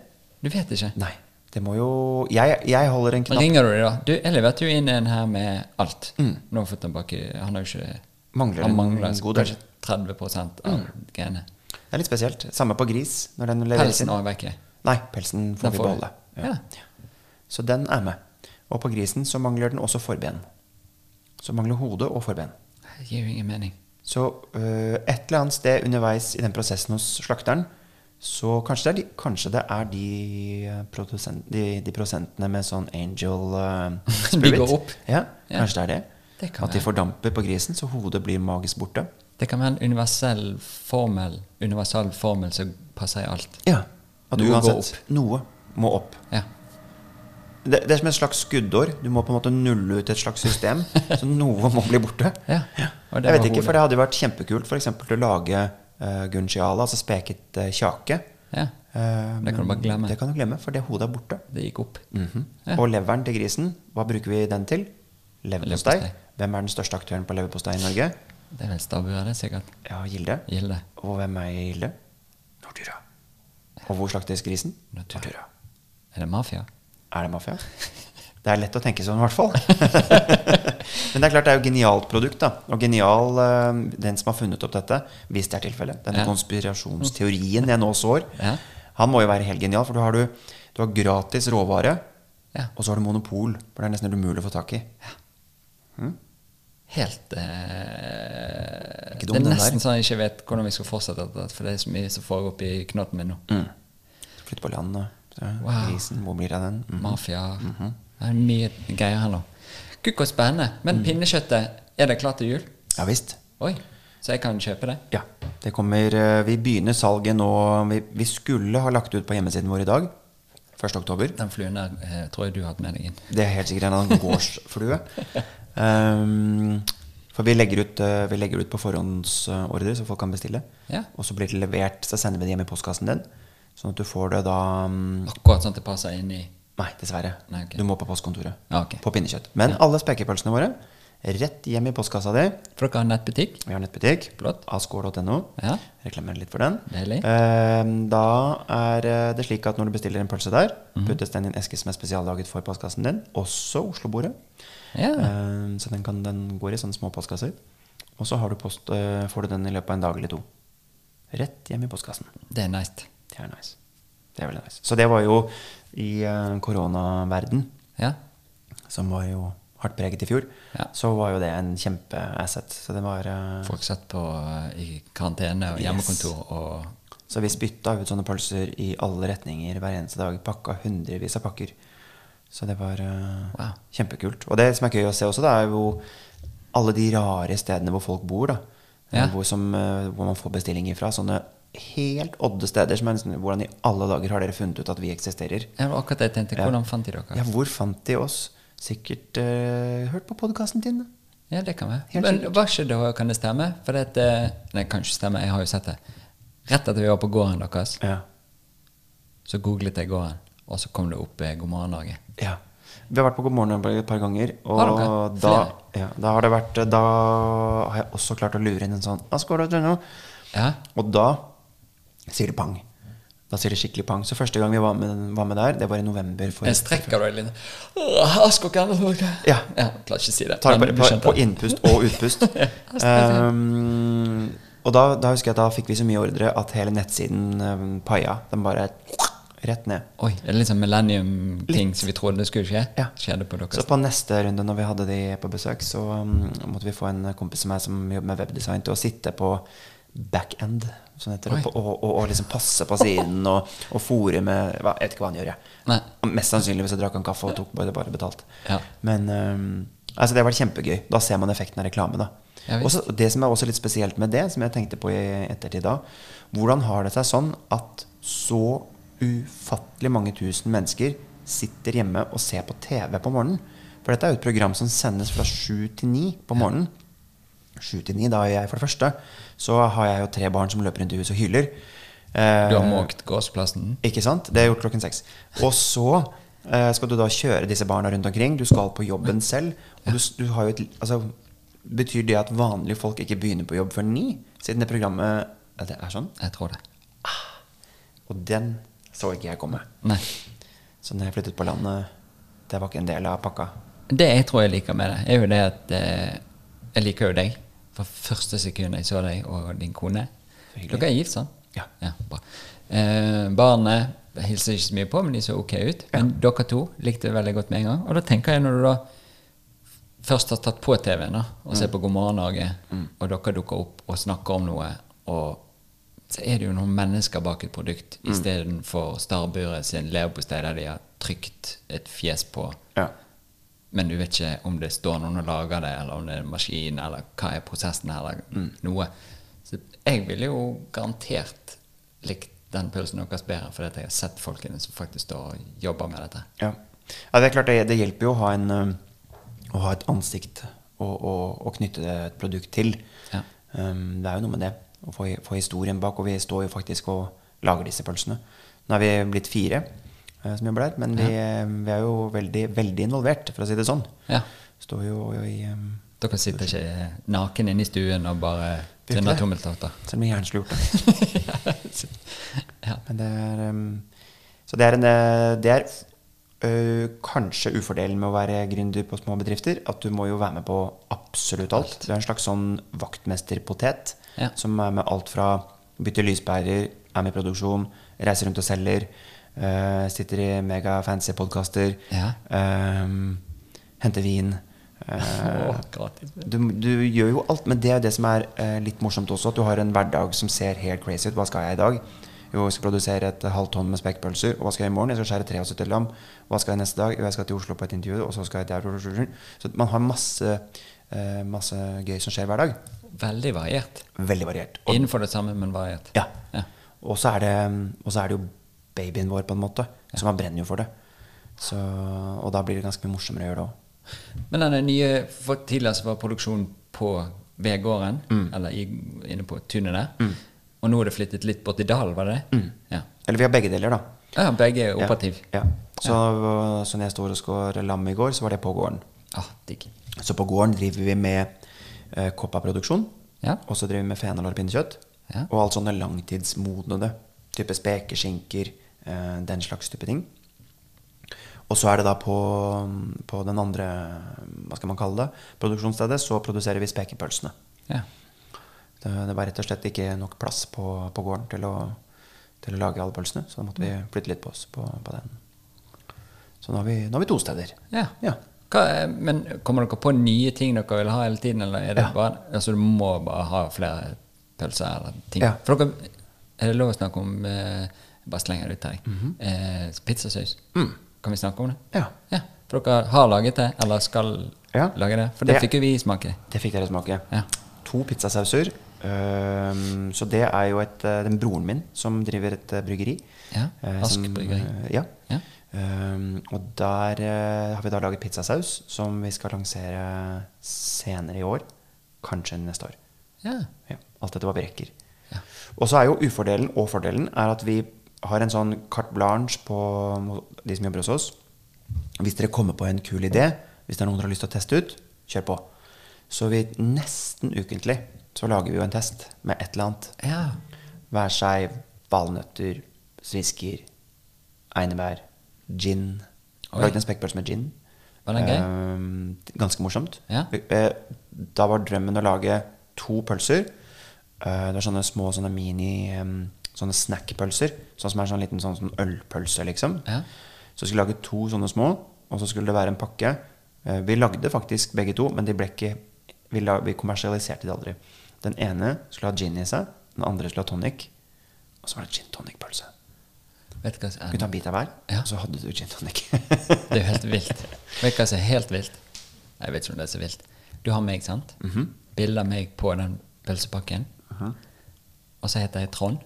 Du vet ikke? Nei. Det må jo Jeg, jeg holder en knapp ringer du dem, da? Du, jeg leverte jo inn en her med alt. Mm. Nå har fått den bak i Han har jo ikke Mangler Han en god del. kanskje 30 av genene. Det er litt spesielt. Samme på gris. Når den leveres Pelsen er vekke. Nei, pelsen får Den vi får vi. Ja. Ja. Så den er med. Og på grisen så mangler den også forben. Så mangler hode og forben. Det gir jo ingen mening. Så øh, et eller annet sted underveis i den prosessen hos slakteren så kanskje det er de, kanskje det er de, produsent, de, de prosentene med sånn angel øh, De går opp. Ja, Ja. kanskje det er det. Det kan At de fordamper på grisen, så hodet blir magisk borte. Det kan være en universell formel, Universell formel som passer i alt. Ja. At Noe går uansett noe må opp. Ja. Det, det er som et slags skuddår. Du må på en måte nulle ut et slags system. <laughs> så noe må bli borte. ja. Jeg vet ikke, for det hadde vært kjempekult eksempel, å lage uh, gunciale, altså speket uh, kjake. Ja. Uh, Det kan du bare glemme. Det kan du glemme, for det hodet er borte. Det gikk opp. Mhm. Ja. Og leveren til grisen, hva bruker vi den til? Leverpostei. Hvem er den største aktøren på leverpostei i Norge? Det er vel stabburet, det, sikkert. Ja, Gilde. Gilde. Og hvem er Gilde? Nortura. Og hvor slaktes grisen? Nortura. Er det mafia? Er det mafia? Det er lett å tenke sånn, i hvert fall. <laughs> Men det er klart det er jo genialt produkt. da Og genial eh, den som har funnet opp dette, hvis det er tilfellet. Denne Ja. konspirasjonsteorien jeg nå sår, Ja. han må jo være helt genial. For du har, du, du har gratis råvare, Ja. og så har du monopol. For det er nesten umulig å få tak i. Helt eh, Ikke dum, Det er nesten der. sånn jeg ikke vet hvordan vi skal fortsette dette, for det er så mye som foregår oppi knotten min nå. Mm. Flytte på landet. Wow. Grisen, hvor blir det av den? Mhm. Mafia Det er mye greier her nå. Gud, så spennende. Men Mm. pinnekjøttet, er det klart til jul? Ja visst. Oi, så jeg kan kjøpe det? Ja. Det kommer eh, Vi begynner salget nå vi, vi skulle ha lagt ut på hjemmesiden vår i dag. 1. oktober. Den fluen der eh, tror jeg du har hatt med deg inn. Det er helt sikkert en gårdsflue. Um, <laughs> for vi legger, ut, eh, vi legger ut på forhåndsordre, så folk kan bestille. Ja. Og så blir det levert, så sender vi det hjem i postkassen din. Sånn at du får det da um, Akkurat sånn at det passer inn i Nei, dessverre. Nei, okay. Du må på postkontoret. Ja, okay. På pinnekjøtt. Men alle spekepølsene våre rett hjem i postkassa di. For dere har nettbutikk? Vi har nettbutikk. Flott. Askål.no. Ja. Reklamerer litt for den. Deilig. Eh, da er eh, det slik at når du bestiller en pølse der, Mhm. puttes den i en eske som er spesiallaget for postkassen din. Også Oslo-bordet. Ja. Eh, så den, kan, den går i sånne små postkasser. Og så har du post, eh, får du den i løpet av en dag eller to. Rett hjem i postkassen. Det er nice. Det er nice. Det er veldig nice. Så det var jo i uh, koronaverden, Ja. som var jo hardt preget i fjor, Ja. så var jo det en kjempeasset. Så det var eh, Folk satt på eh, i karantene og Yes. hjemmekontor og Så vi spytta ut sånne pølser i alle retninger hver eneste dag. Pakka hundrevis av pakker. Så det var uh, Wow. kjempekult. Og det som er gøy å se også, det er jo alle de rare stedene hvor folk bor. da Ja. hvor, som, uh, hvor man får bestillinger fra. Sånne helt odde steder. Som er nesten, hvordan i alle dager har dere funnet ut at vi eksisterer? Ja, det var akkurat det jeg tenkte. Hvordan fant de dere? Ja, hvor fant de oss? Sikkert uh, hørt på podkasten din. Ja, det kan være. Men var ikke det, kan det stemme? For det, uh, Nei, kan ikke stemme, jeg har jo sett det. Rett etter vi var på gården deres, Ja. så googlet jeg gården, og så kom det opp eh, God morgen Norge. Ja. Vi har vært på God morgen et par ganger. Og Har dere? da, ja, da har det vært Da har jeg også klart å lure inn en sånn Askål.no. Ja, Og da sier det pang. Da sier det skikkelig pang. Så første gang vi var med, var med der, det var i november. For, Jeg strekker deg litt. Ja. ja. Klarer ikke å si det. Tar det på, på, det. innpust og utpust. <laughs> Um, og da, da husker jeg at da fikk vi så mye ordre at hele nettsiden um, paia. Den bare rett ned. Oi, det er liksom sånn millennium-ting som vi trodde skulle skje. Ja. Skjedde på deres. Så på neste runde når vi hadde de på besøk, så um, måtte vi få en kompis som, meg som jobber med webdesign, til å sitte på backend, det heter, og, og, og, liksom passe på siden og, og fòre med Jeg vet ikke hva han gjør, jeg. Nei. Mest sannsynlig hvis jeg drakk en kaffe og tok bare, bare betalt. Ja. Men um, altså det har vært kjempegøy. Da ser man effekten av reklame. da også, Det som er også litt spesielt med det, som jeg tenkte på i ettertid da Hvordan har det seg sånn at så ufattelig mange tusen mennesker sitter hjemme og ser på TV på morgenen? For dette er jo et program som sendes fra sju til ni på morgenen. Sju til ni, da er jeg for det første. Så har jeg jo tre barn som løper rundt i huset og hyler. Eh, Du har måkt gårdsplassen. ikke sant? Det er gjort klokken seks. Og så eh, skal du da kjøre disse barna rundt omkring. Du skal på jobben selv. Og du, du har jo et, altså, betyr det at vanlige folk ikke begynner på jobb før ni? Siden det programmet ja, det er sånn? Jeg tror det. Og den så ikke jeg komme. Nei. Så når jeg flyttet på landet, det var ikke en del av pakka. Det jeg tror jeg liker med det, er jo det at eh, jeg liker jo deg. Fra første sekund jeg så deg og din kone. Dere er gift, sant? Ja. bra. Eh, barnet hilser ikke så mye på, men de så ok ut. Men dere to likte det veldig godt med en gang. Og da tenker jeg, når du da først har tatt på TV-en og ser på God morgen Norge, og dere dukker opp og snakker om noe, og så er det jo noen mennesker bak et produkt Mm. istedenfor Starburet sin leverpostei der de har trykt et fjes på. Ja. Men du vet ikke om det står noen og lager det, eller om det er en maskin, eller hva er prosessen, eller noe. Så jeg ville jo garantert likt den pølsen deres bedre, fordi jeg har sett folkene som faktisk står og jobber med dette. Ja. ja, det er klart det, det hjelper jo å ha, en, å ha et ansikt og knytte et produkt til. Ja. Um, det er jo noe med det. Å få, få historien bak. Og vi står jo faktisk og lager disse pølsene. Nå er vi blitt fire eh, som jobber der, men vi, vi er jo veldig, veldig involvert, for å si det sånn. Ja. Står jo i um, Dere sitter ikke naken inne i stuen og bare det. tommeltotter. Selv om jeg gjerne skulle gjort <laughs> det. ja. Men det er um, Så det er, en, eh, det er Uh, kanskje ufordelen med å være gründer på små bedrifter. At du må jo være med på absolutt alt. Du er en slags sånn vaktmesterpotet Ja. som er med alt fra bytte lyspærer, er med i produksjon, reiser rundt og selger, ø, sitter i megafancy podkaster, Ja. Uh, henter vin. <laughs> Uh, du, du gjør jo alt, men det er det som er eh, litt morsomt også. At du har en hverdag som ser helt crazy ut. Hva skal jeg i dag? Jo, jeg skal produsere et halvt tonn med spekkpølser. Og hva skal jeg i morgen? Jeg skal skjære 73 lam. Hva skal jeg neste dag? Jo, jeg skal til Oslo på et intervju, og så skal jeg der Så man har masse, masse gøy som skjer hver dag. Veldig variert. Veldig variert. Og, Innenfor det samme, men variert. ja. Ja. Og så er, og så er det jo babyen vår, på en måte. Så man brenner jo for det. Så, og da blir det ganske mye morsommere å gjøre det òg. Men den nye for Tidligere så var produksjonen på vedgården, Mm. eller i, inne på tunet der. Og nå er det flyttet litt bort i dalen, var det det? Ja. Eller vi har begge deler, da. ja, begge er operative. Ja. ja. Så, så når jeg står og skår lam i går, så var det på gården. Ah, digg. Så på gården driver vi med eh, koppaproduksjon. Ja. Og så driver vi med fenalår pinnekjøtt. Ja. Og alt sånne langtidsmodnede. Type spekeskinker, eh, den slags type ting. Og så er det da på, på den andre hva skal man kalle det, produksjonsstedet, så produserer vi spekepølsene. Ja. Det, det var rett og slett ikke nok plass på, på gården til å, til å lage alle pølsene, så da måtte vi flytte litt på oss på, på den. Så nå har, vi, nå har vi to steder. ja. Ja. Hva, er- men kommer dere på nye ting dere vil ha hele tiden, eller er det Ja. bare Altså du må bare ha flere pølser eller ting? Ja. For dere Er det lov å snakke om eh, Bare slenger det ut her. eh, pizzasaus. Kan vi snakke om det? Ja. ja. For dere har laget det, eller skal Ja. lage det? For det Det- fikk jo vi smake. Det fikk dere smake. Ja. To pizzasauser. Øhm, så det er jo et, øh, den broren min som driver et øh, bryggeri. Ja, Eh, Ask bryggeri. ja. Ja. Um, og der uh, har vi da laget pizzasaus som vi skal lansere senere i år. Kanskje neste år. Ja. Ja, alt etter hva vi rekker. Og så er jo ufordelen og fordelen er at vi har en sånn carte blanche på de som jobber hos oss. Hvis dere kommer på en kul idé, hvis det er noen dere har lyst til å teste ut, kjør på. Så vi nesten ukentlig så lager vi jo en test med et eller annet. ja. Være seg valnøtter, svisker, einebær, gin. Oi. Lagde en spekkpølse med gin. Var den gøy? Ehm, ganske morsomt. Ja. Eh, Da var drømmen å lage to pølser. Eh, Det var sånne små sånne mini um, Sånne snackpølser. Sånn som er sånn liten sånn, sånn ølpølse, liksom. Ja. Så skulle vi lage to sånne små, og så skulle det være en pakke. Uh, Vi lagde faktisk begge to, men de ble ikke vi, la, vi kommersialiserte de aldri. Den ene skulle ha gin i seg, den andre skulle ha tonic. Og så var det gin tonic-pølse. Vet du hva som Du kunne ta en bit av hver, Ja. og så hadde du gin tonic. Det er jo helt vilt. <laughs> Vet du hva som er helt vilt? Jeg vet ikke om det er så vilt. Du har meg, sant? Mm -hmm. Bilder meg på den pølsepakken. Og så heter jeg Trond.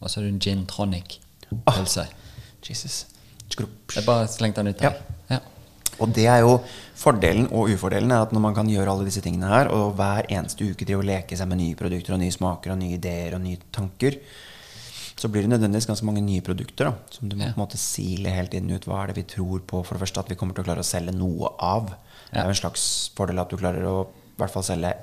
Og så er du en gin tonic-pølse. Jesus. Skrupp. Jeg bare slengte den ut her. Ja. Og det er jo fordelen og ufordelen er at når man kan gjøre alle disse tingene her, og hver eneste uke drive og leke seg med nye produkter og nye smaker og nye ideer og nye tanker, så blir det nødvendigvis ganske mange nye produkter da, som du må Ja. på en måte sile helt inn ut. Hva er det vi tror på? For det første at vi kommer til å klare å selge noe av. Det er jo en slags fordel at du klarer å i hvert fall selge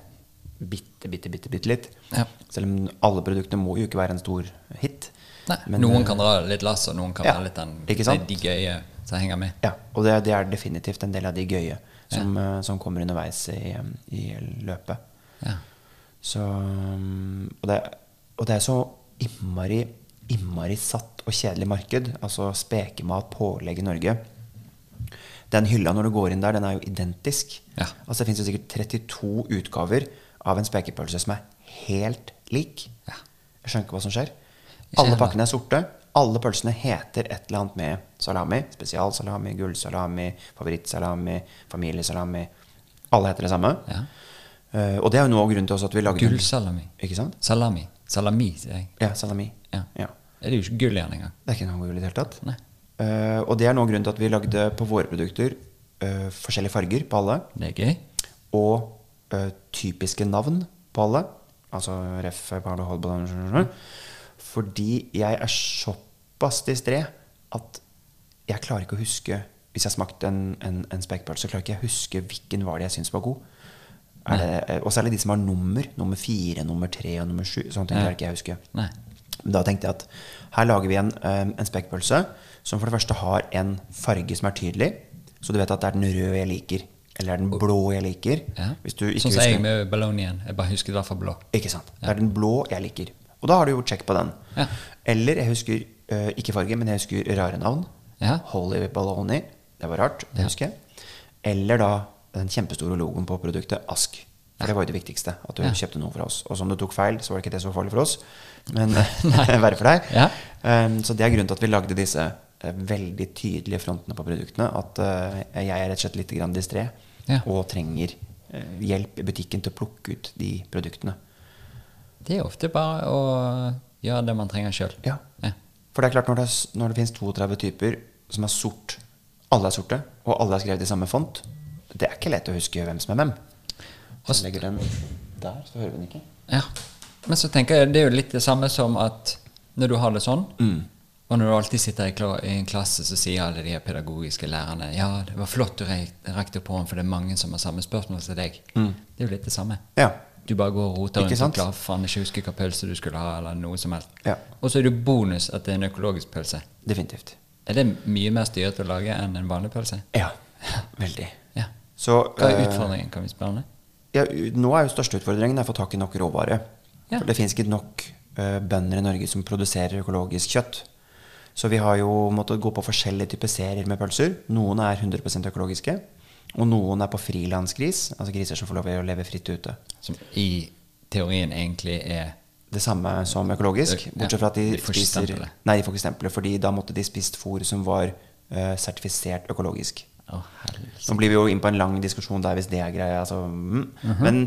bitte, bitte, bitte, bitte litt. Ja. Selv om alle produktene må jo ikke være en stor hit. Nei, Men, noen eh, kan dra litt lass, og noen kan ja, være litt den, de gøye som henger med. Ja, og det, det er definitivt en del av de gøye som, ja. som kommer underveis i, eh, i løpet. Ja. Så, um, og, det, og det er så innmari, innmari satt og kjedelig marked. Altså spekemat, pålegg i Norge. Den hylla når du går inn der, den er jo identisk. Ja. Altså Det fins sikkert 32 utgaver av en spekepølse som er helt lik. Ja. Jeg skjønner ikke hva som skjer. Alle pakkene er sorte. Alle pølsene heter et eller annet med salami. Spesialsalami, gullsalami, favorittsalami, familiesalami. Alle heter det samme. Ja. Uh, og det er jo noe av grunnen til at vi lagde Gullsalami. Ikke sant? Salami. Salami, sier jeg. Ja, salami. Ja. Ja. Det er jo ikke gull igjen engang. Det er ikke noe gull i det hele tatt. Eh, og det er noe av grunnen til at vi lagde på våre produkter uh, forskjellige farger på alle. Det er gøy. Og eh, typiske navn på alle. Altså ref. Paolo Holbodan. Fordi jeg er såpass distré at jeg klarer ikke å huske Hvis jeg smakte en, en, en spekepølse, så klarer ikke jeg å huske hvilken var det jeg syntes var god. Eh, og særlig de som har nummer. Nummer fire, nummer tre og nummer sju. Sånne ting klarer ikke jeg å huske. Nei. Da tenkte jeg at her lager vi en, eh, en spekepølse som for det første har en farge som er tydelig. Så du vet at det er den røde jeg liker, eller det er den blå jeg liker. Ja. Hvis du ikke sånn som jeg med ballonien. Jeg bare husker i hvert fall blå. Ikke sant. Det er den blå jeg liker. Og da har du gjort sjekk på den. Ja. Eller jeg husker uh, ikke farge, men jeg husker rare navn. Ja. Holy Balloni. Det var rart, det husker jeg. Eller da den kjempestore logoen på produktet Ask. For det var jo det viktigste. At du Ja. kjøpte noe fra oss. Og som du tok feil, så var det ikke det så farlig for oss. Men <laughs> <laughs> verre for deg. Ja. Um, så det er grunnen til at vi lagde disse eh, veldig tydelige frontene på produktene. At uh, jeg er rett og slett litt distré Ja. og trenger eh, hjelp i butikken til å plukke ut de produktene. Det er ofte bare å gjøre det man trenger sjøl. Ja. For det er klart, når det, når det finnes 32 typer som er sort, alle er sorte, og alle er skrevet i samme font, det er ikke lett å huske hvem som er hvem. Så jeg legger den der, så hører vi den ikke. Ja. Men så tenker jeg det er jo litt det samme som at når du har det sånn, Mm. Og når du alltid sitter i, en klasse, så sier alle de pedagogiske lærerne Ja, det var flott du rekte opp hånden, for det er mange som har samme spørsmål som deg. Det er jo litt det samme. Ja. Du bare går og roter Mm. Rundt og klarer faen ikke huske hva pølse du skulle ha, eller noe som helst. Ja. Og så er det bonus at det er en økologisk pølse. Definitivt. Er det mye mer styrete å lage enn en vanlig pølse? Ja. Veldig. <laughs> Ja. Så Hva er eh, utfordringen, kan vi spørre om det? ja, nå er jo største utfordringen å få tak i nok råvare. Ja. For det fins ikke nok uh, bønder i Norge som produserer økologisk kjøtt. Så vi har jo måttet gå på forskjellige typer serier med pølser. Noen er 100% økologiske, og noen er på frilansgris, altså griser som får lov til å leve fritt ute. Som i teorien egentlig er Det samme som økologisk, bortsett fra at de, de får spiser. Nei, de får ikke stempelet, fordi da måtte de spist fôr som var uh, sertifisert økologisk. Oh. Nå blir vi jo inn på en lang diskusjon der hvis det er greia. Altså, mm. Mhm. Men,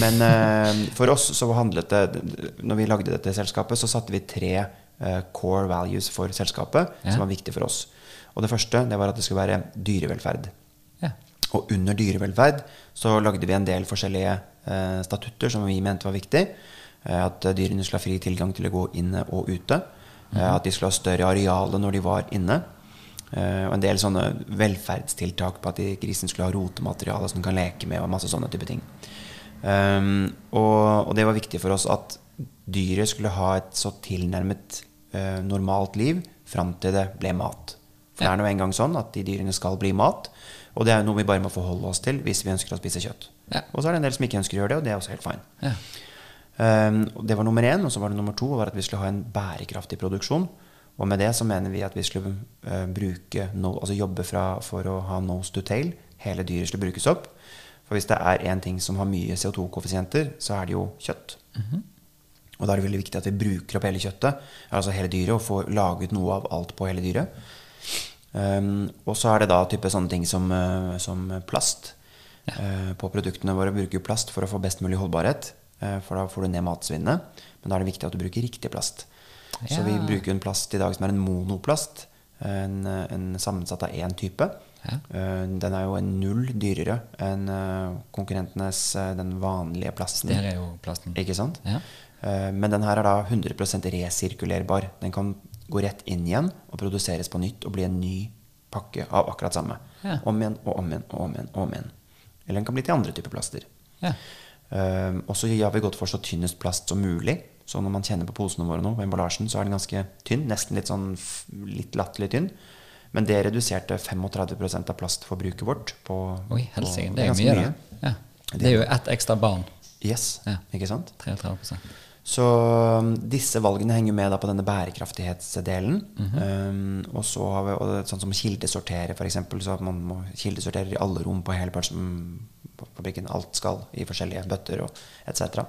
men uh, for oss så handlet det Når vi lagde dette selskapet, så satte vi tre core values for selskapet Ja. som var viktig for oss. Og det første det var at det skulle være dyrevelferd. Ja. Og under dyrevelferd så lagde vi en del forskjellige eh, statutter som vi mente var viktig. Eh, at dyrene skulle ha fri tilgang til å gå inne og ute. Eh, at de skulle ha større arealer når de var inne. Eh, og en del sånne velferdstiltak på at de, grisen skulle ha rotemateriale som den kan leke med. og masse sånne type ting. Um, og, og det var viktig for oss at dyret skulle ha et så tilnærmet eh, normalt liv fram til det ble mat. For det er nå engang sånn at de dyrene skal bli mat. Og det er jo noe vi bare må forholde oss til hvis vi ønsker å spise kjøtt. Ja. Og så er det en del som ikke ønsker å gjøre det, og det er også helt fine. Ja. Um, og det var nummer én. Og så var det nummer to var at vi skulle ha en bærekraftig produksjon. Og med det så mener vi at vi skulle uh, bruke no, altså jobbe fra, for å ha nose to tail. Hele dyret skulle brukes opp. For hvis det er én ting som har mye CO2-koeffisienter, så er det jo kjøtt. Og da er det veldig viktig at vi bruker opp hele kjøttet, altså hele dyret, og får laget noe av alt på hele dyret. Um, og så er det da type sånne ting som, uh, som plast. Eh, på produktene våre bruker vi plast for å få best mulig holdbarhet. Uh, for da får du ned matsvinnet. Men da er det viktig at du bruker riktig plast. Så vi Ja. bruker en plast i dag som er en monoplast. En, en sammensatt av én type. Ja. Den er jo null dyrere enn konkurrentenes den vanlige plasten. Stereoplasten. Ikke sant? Ja. Eh, Men den her er da 100 resirkulerbar. Den kan gå rett inn igjen og produseres på nytt og bli en ny pakke av akkurat samme. Ja. Om igjen og om igjen og om igjen. og om igjen. Eller den kan bli til andre typer plaster. Ja. Eh, og så har vi gått for så tynnest plast som mulig. Så når man kjenner på posene våre nå, på emballasjen, så er den ganske tynn. Nesten litt sånn litt latterlig tynn. Men det reduserte 35 av plastforbruket vårt. På, Oi, helsike. Det er ganske mye. Ja. Det er jo ett ekstra barn. Yes, Ja. ikke sant? 33 Så um, disse valgene henger med da på denne bærekraftighetsdelen. um, og så har vi og sånn som kildesortere, f.eks. Så at man må kildesortere i alle rom på hele fabrikken. Alt skal i forskjellige bøtter og etc.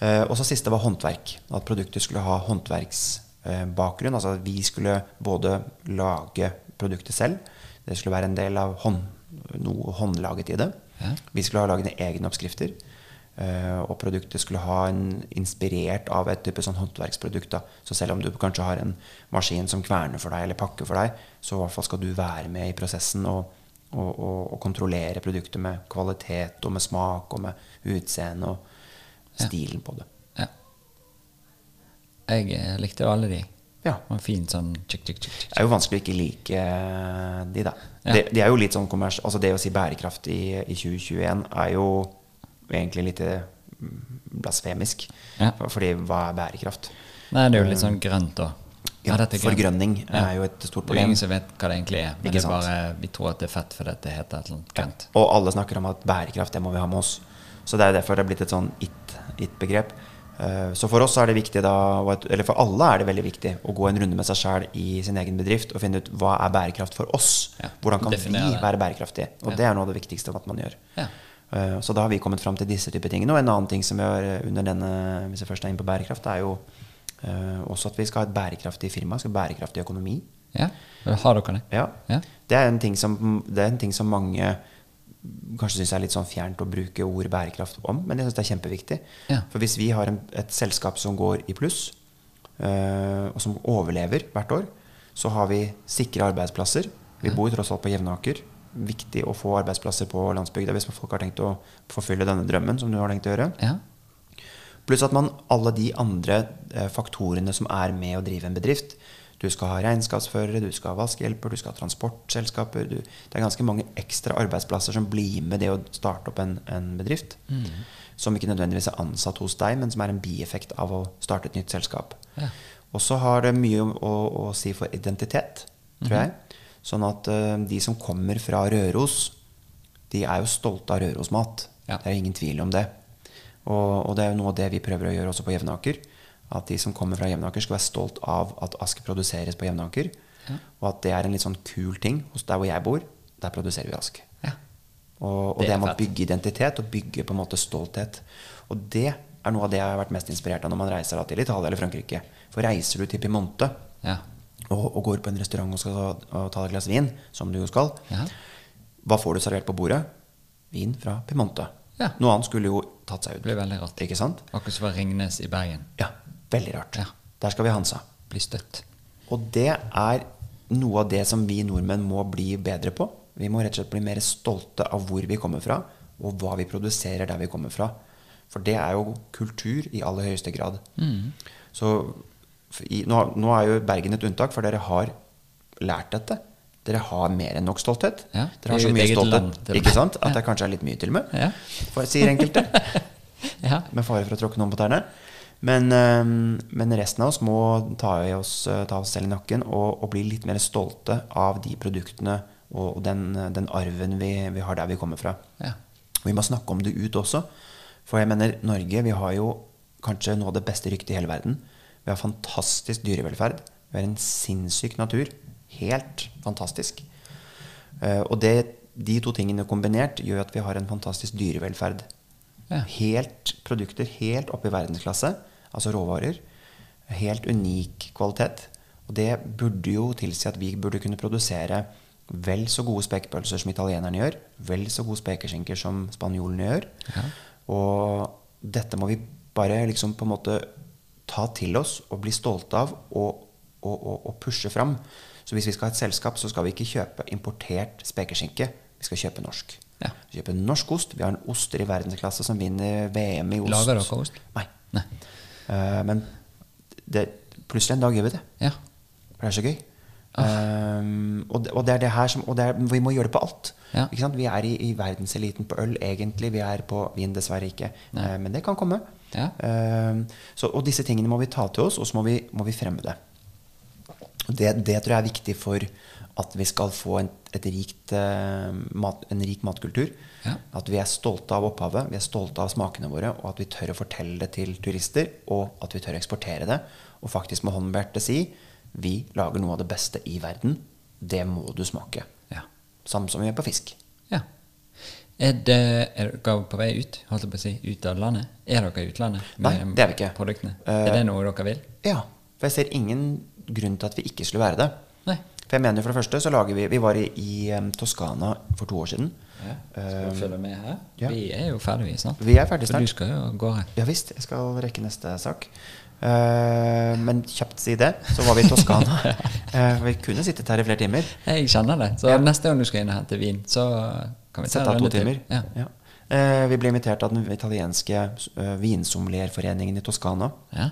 Uh, og så siste var håndverk. At produktet skulle ha håndverksbakgrunn. Uh, Altså at vi skulle både lage produktet selv, det skulle være en del av hånd, noe håndlaget i det. Ja. Vi skulle ha lagd egne oppskrifter. Eh, og produktet skulle ha en inspirert av et type sånn håndverksprodukt. Da. Så selv om du kanskje har en maskin som kverner for deg eller pakker for deg, så i hvert fall skal du være med i prosessen og, og, og, og kontrollere produktet med kvalitet og med smak og med utseende og stilen på det. Ja. Jeg eh, likte jo alle de. Ja. Var fint sånn tjik, tjik, tjik. Det er jo vanskelig å ikke like eh, de, da. Ja. Det, de er jo litt sånn kommers... Altså det å si bærekraft i, i 2021 er jo egentlig litt eh, blasfemisk. Ja. For- Fordi hva er bærekraft? Nei, det er jo litt sånn grønt, da. Ja, forgrønning er jo et stort Det er problem. ingen som vet hva det egentlig er. Men det er bare, vi tror at det er fett fordi det heter et eller annet grønt. Og alle snakker om at bærekraft, det må vi ha med oss. Så det er derfor det er blitt et sånn it- it-begrep. It Så for oss er det viktig da, eller for alle er det veldig viktig å gå en runde med seg sjæl i sin egen bedrift og finne ut hva er bærekraft for oss. Ja, Hvordan kan definere vi være bærekraftige? Og Ja. det er noe av det viktigste at man gjør. Ja. Eh, Så da har vi kommet fram til disse typer tingene. Og en annen ting som vi har eh, under denne, hvis jeg først er inne på bærekraft, er jo eh, også at vi skal ha et bærekraftig firma, skal ha bærekraftig økonomi. Ja, Har dere det? Ja. Ja. Det, er en ting som, det er en ting som mange kanskje syns er litt sånn fjernt å bruke ord bærekraft om, men jeg syns det er kjempeviktig. Ja. For hvis vi har en, et selskap som går i pluss, og som overlever hvert år, så har vi sikre arbeidsplasser. Vi bor tross alt på Jevnaker. Viktig å få arbeidsplasser på landsbygda hvis folk har tenkt å forfylle denne drømmen som du har tenkt å gjøre. Ja. Pluss at man alle de andre eh, faktorene som er med å drive en bedrift. Du skal ha regnskapsførere, du skal ha vaskehjelper, du skal ha transportselskaper. Du, det er ganske mange ekstra arbeidsplasser som blir med det å starte opp en, en bedrift. Som ikke nødvendigvis er ansatt hos deg, men som er en bieffekt av å starte et nytt selskap. Ja. Og så har det mye å, å, å si for identitet, tror jeg. Sånn at eh, de som kommer fra Røros, de er jo stolte av Rørosmat. Ja. Det er ingen tvil om det. Og, og det er jo noe av det vi prøver å gjøre også på Jevnaker. At de som kommer fra Jevnaker, skal være stolt av at Aske produseres på Jevnaker. Og at det er en litt sånn kul ting. Hos der hvor jeg bor, der produserer vi Ask. Ja. Og, og Det det, med å bygge identitet og bygge på en måte stolthet. Og det er noe av det jeg har vært mest inspirert av når man reiser til Italia eller Frankrike. For reiser du til Piemonte Ja. Og, og går på en restaurant og skal ta, ta et glass vin, som du jo skal, Ja. hva får du servert på bordet? Vin fra Piemonte. Ja. Noe annet skulle jo tatt seg ut. Det blir veldig rart. Ikke sant? Akkurat som Ringnes i Bergen. Ja, veldig rart. Ja. Der skal vi Hansa. Bli støtt. Og det er noe av det som vi nordmenn må bli bedre på. Vi må rett og slett bli mer stolte av hvor vi kommer fra, og hva vi produserer der vi kommer fra. For det er jo kultur i aller høyeste grad. Så f- i, nå, nå er jo Bergen et unntak, for dere har lært dette. Dere har mer enn nok stolthet. Ja, dere har så mye stolthet, ikke sant? At det kanskje er litt mye, til og med. Ja. For, sier enkelte. <laughs> Ja. med fare for å tråkke noen på tærne. Men, øhm, men resten av oss må ta, oss, øh, ta oss selv i nakken og, og bli litt mer stolte av de produktene og, og den, den arven vi, vi har der vi kommer fra. Ja. Og vi må snakke om det ut også. For jeg mener, Norge vi har jo kanskje noe av det beste ryktet i hele verden. Vi har fantastisk dyrevelferd. Vi har en sinnssyk natur. Helt fantastisk. Eh, og det, de to tingene kombinert gjør at vi har en fantastisk dyrevelferd. Ja. Helt produkter helt oppe i verdensklasse, altså råvarer. Helt unik kvalitet. Og det burde jo tilsi at vi burde kunne produsere vel så gode spekepølser som italienerne gjør. Vel så gode spekeskinker som spanjolene gjør. Og dette må vi bare liksom på en måte ta til oss og bli stolte av og, og, og, og pushe fram. Så hvis vi skal ha et selskap, så skal vi ikke kjøpe importert spekeskinke. Vi skal kjøpe norsk. Ja. Vi kjøper norsk ost. Vi har en oster i verdensklasse som vinner VM i ost. Lager dere ost? Nei. Nei. Uh, men det, plutselig en dag gjør vi det. Ja. For det er så gøy. Um, og, det, og det er det her som Og det er, vi må gjøre det på alt. Ja. Vi er i, i verdenseliten på øl, egentlig. Vi er på vin, dessverre ikke. Eh, men det kan komme. Ja. Um, så, og disse tingene må vi ta til oss, og så må vi, må vi fremme det. Det, det tror jeg er viktig for at vi skal få en, et rikt, eh, mat, en rik matkultur. Ja. At vi er stolte av opphavet, vi er stolte av smakene våre, og at vi tør å fortelle det til turister, og at vi tør å eksportere det. Og faktisk med hjertet si vi lager noe av det beste i verden. Det må du smake. Ja. Samme som vi gjør på fisk. ja. Er, det, er dere på vei ut? Holdt jeg på å si, ut av landet? Er dere i utlandet? Nei, det er vi ikke. Produktene? Eh, er det noe dere vil? Ja, For jeg ser ingen grunn til at vi ikke skulle være det. Nei. For jeg mener for det første så lager vi Vi var i, i um, Toskana for to år siden. Ja. Skal du følge med her? ja. Vi er jo ferdige snart. Vi er ferdig For du skal jo gå her. Ja visst, jeg skal rekke neste sak. Uh, men kjapt si det, så var vi i Toskana. uh, <laughs> vi kunne sittet her i flere timer. Jeg kjenner det. Så Ja. neste gang du skal inn og hente vin, så kan vi sette av to timer. Ja. Ja. Eh, vi ble invitert av den italienske uh, vinsommelierforeningen i Toskana. Ja.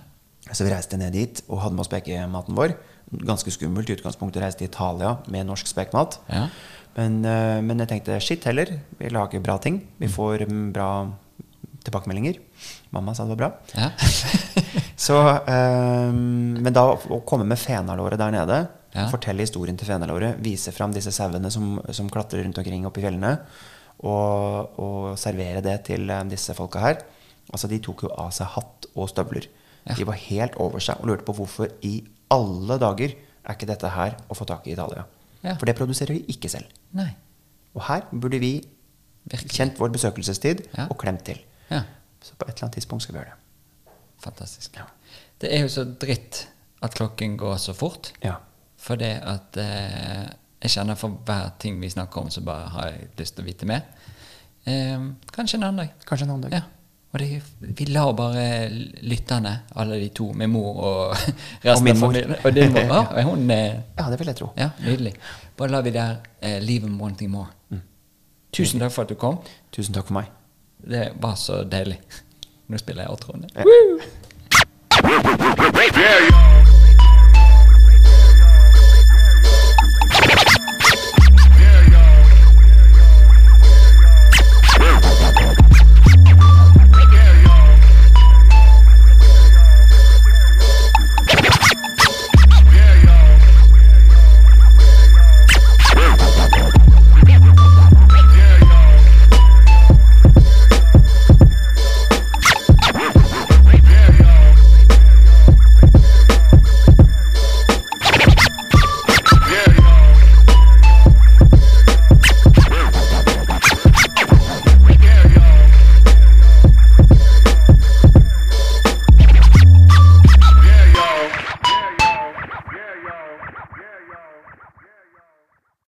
Så vi reiste ned dit og hadde med oss spekematen vår. Ganske skummelt i utgangspunktet å reise til Italia med norsk spekmat. Ja. Men, uh, men jeg tenkte shit heller. Vi lager bra ting. Vi får mm, bra tilbakemeldinger. Mamma sa det var bra. Ja. <laughs> Så, um, men da å komme med fenalåret der nede, Ja. fortelle historien til fenalåret, vise fram disse sauene som, som klatrer rundt omkring oppe i fjellene, og, og servere det til eh, disse folka her Altså, de tok jo av seg hatt og støvler. Ja. De var helt over seg og lurte på hvorfor i alle dager er ikke dette her å få tak i i Italia. Ja. For det produserer de ikke selv. Nei. Og her burde vi Virkelig. kjent vår besøkelsestid Ja. og klemt til. Ja. Så på et eller annet tidspunkt skal vi gjøre det. Fantastisk. Det er jo så dritt at klokken går så fort. Ja. For det at eh, jeg kjenner for hver ting vi snakker om, så bare har jeg lyst til å vite mer. Eh, kanskje en annen dag. Kanskje en annen dag. Ja. Og det, vi lar bare lytterne, alle de to, med mor og <laughs> resten av familien Og din mor. <laughs> Ja, og hun eh, Ja, det vil jeg tro. Ja, nydelig. Bare lar vi der eh, leave them wanting more. Mm. Tusen takk for at du kom. Tusen takk for meg. Det var så deilig. Nå spiller jeg outroen. Ja.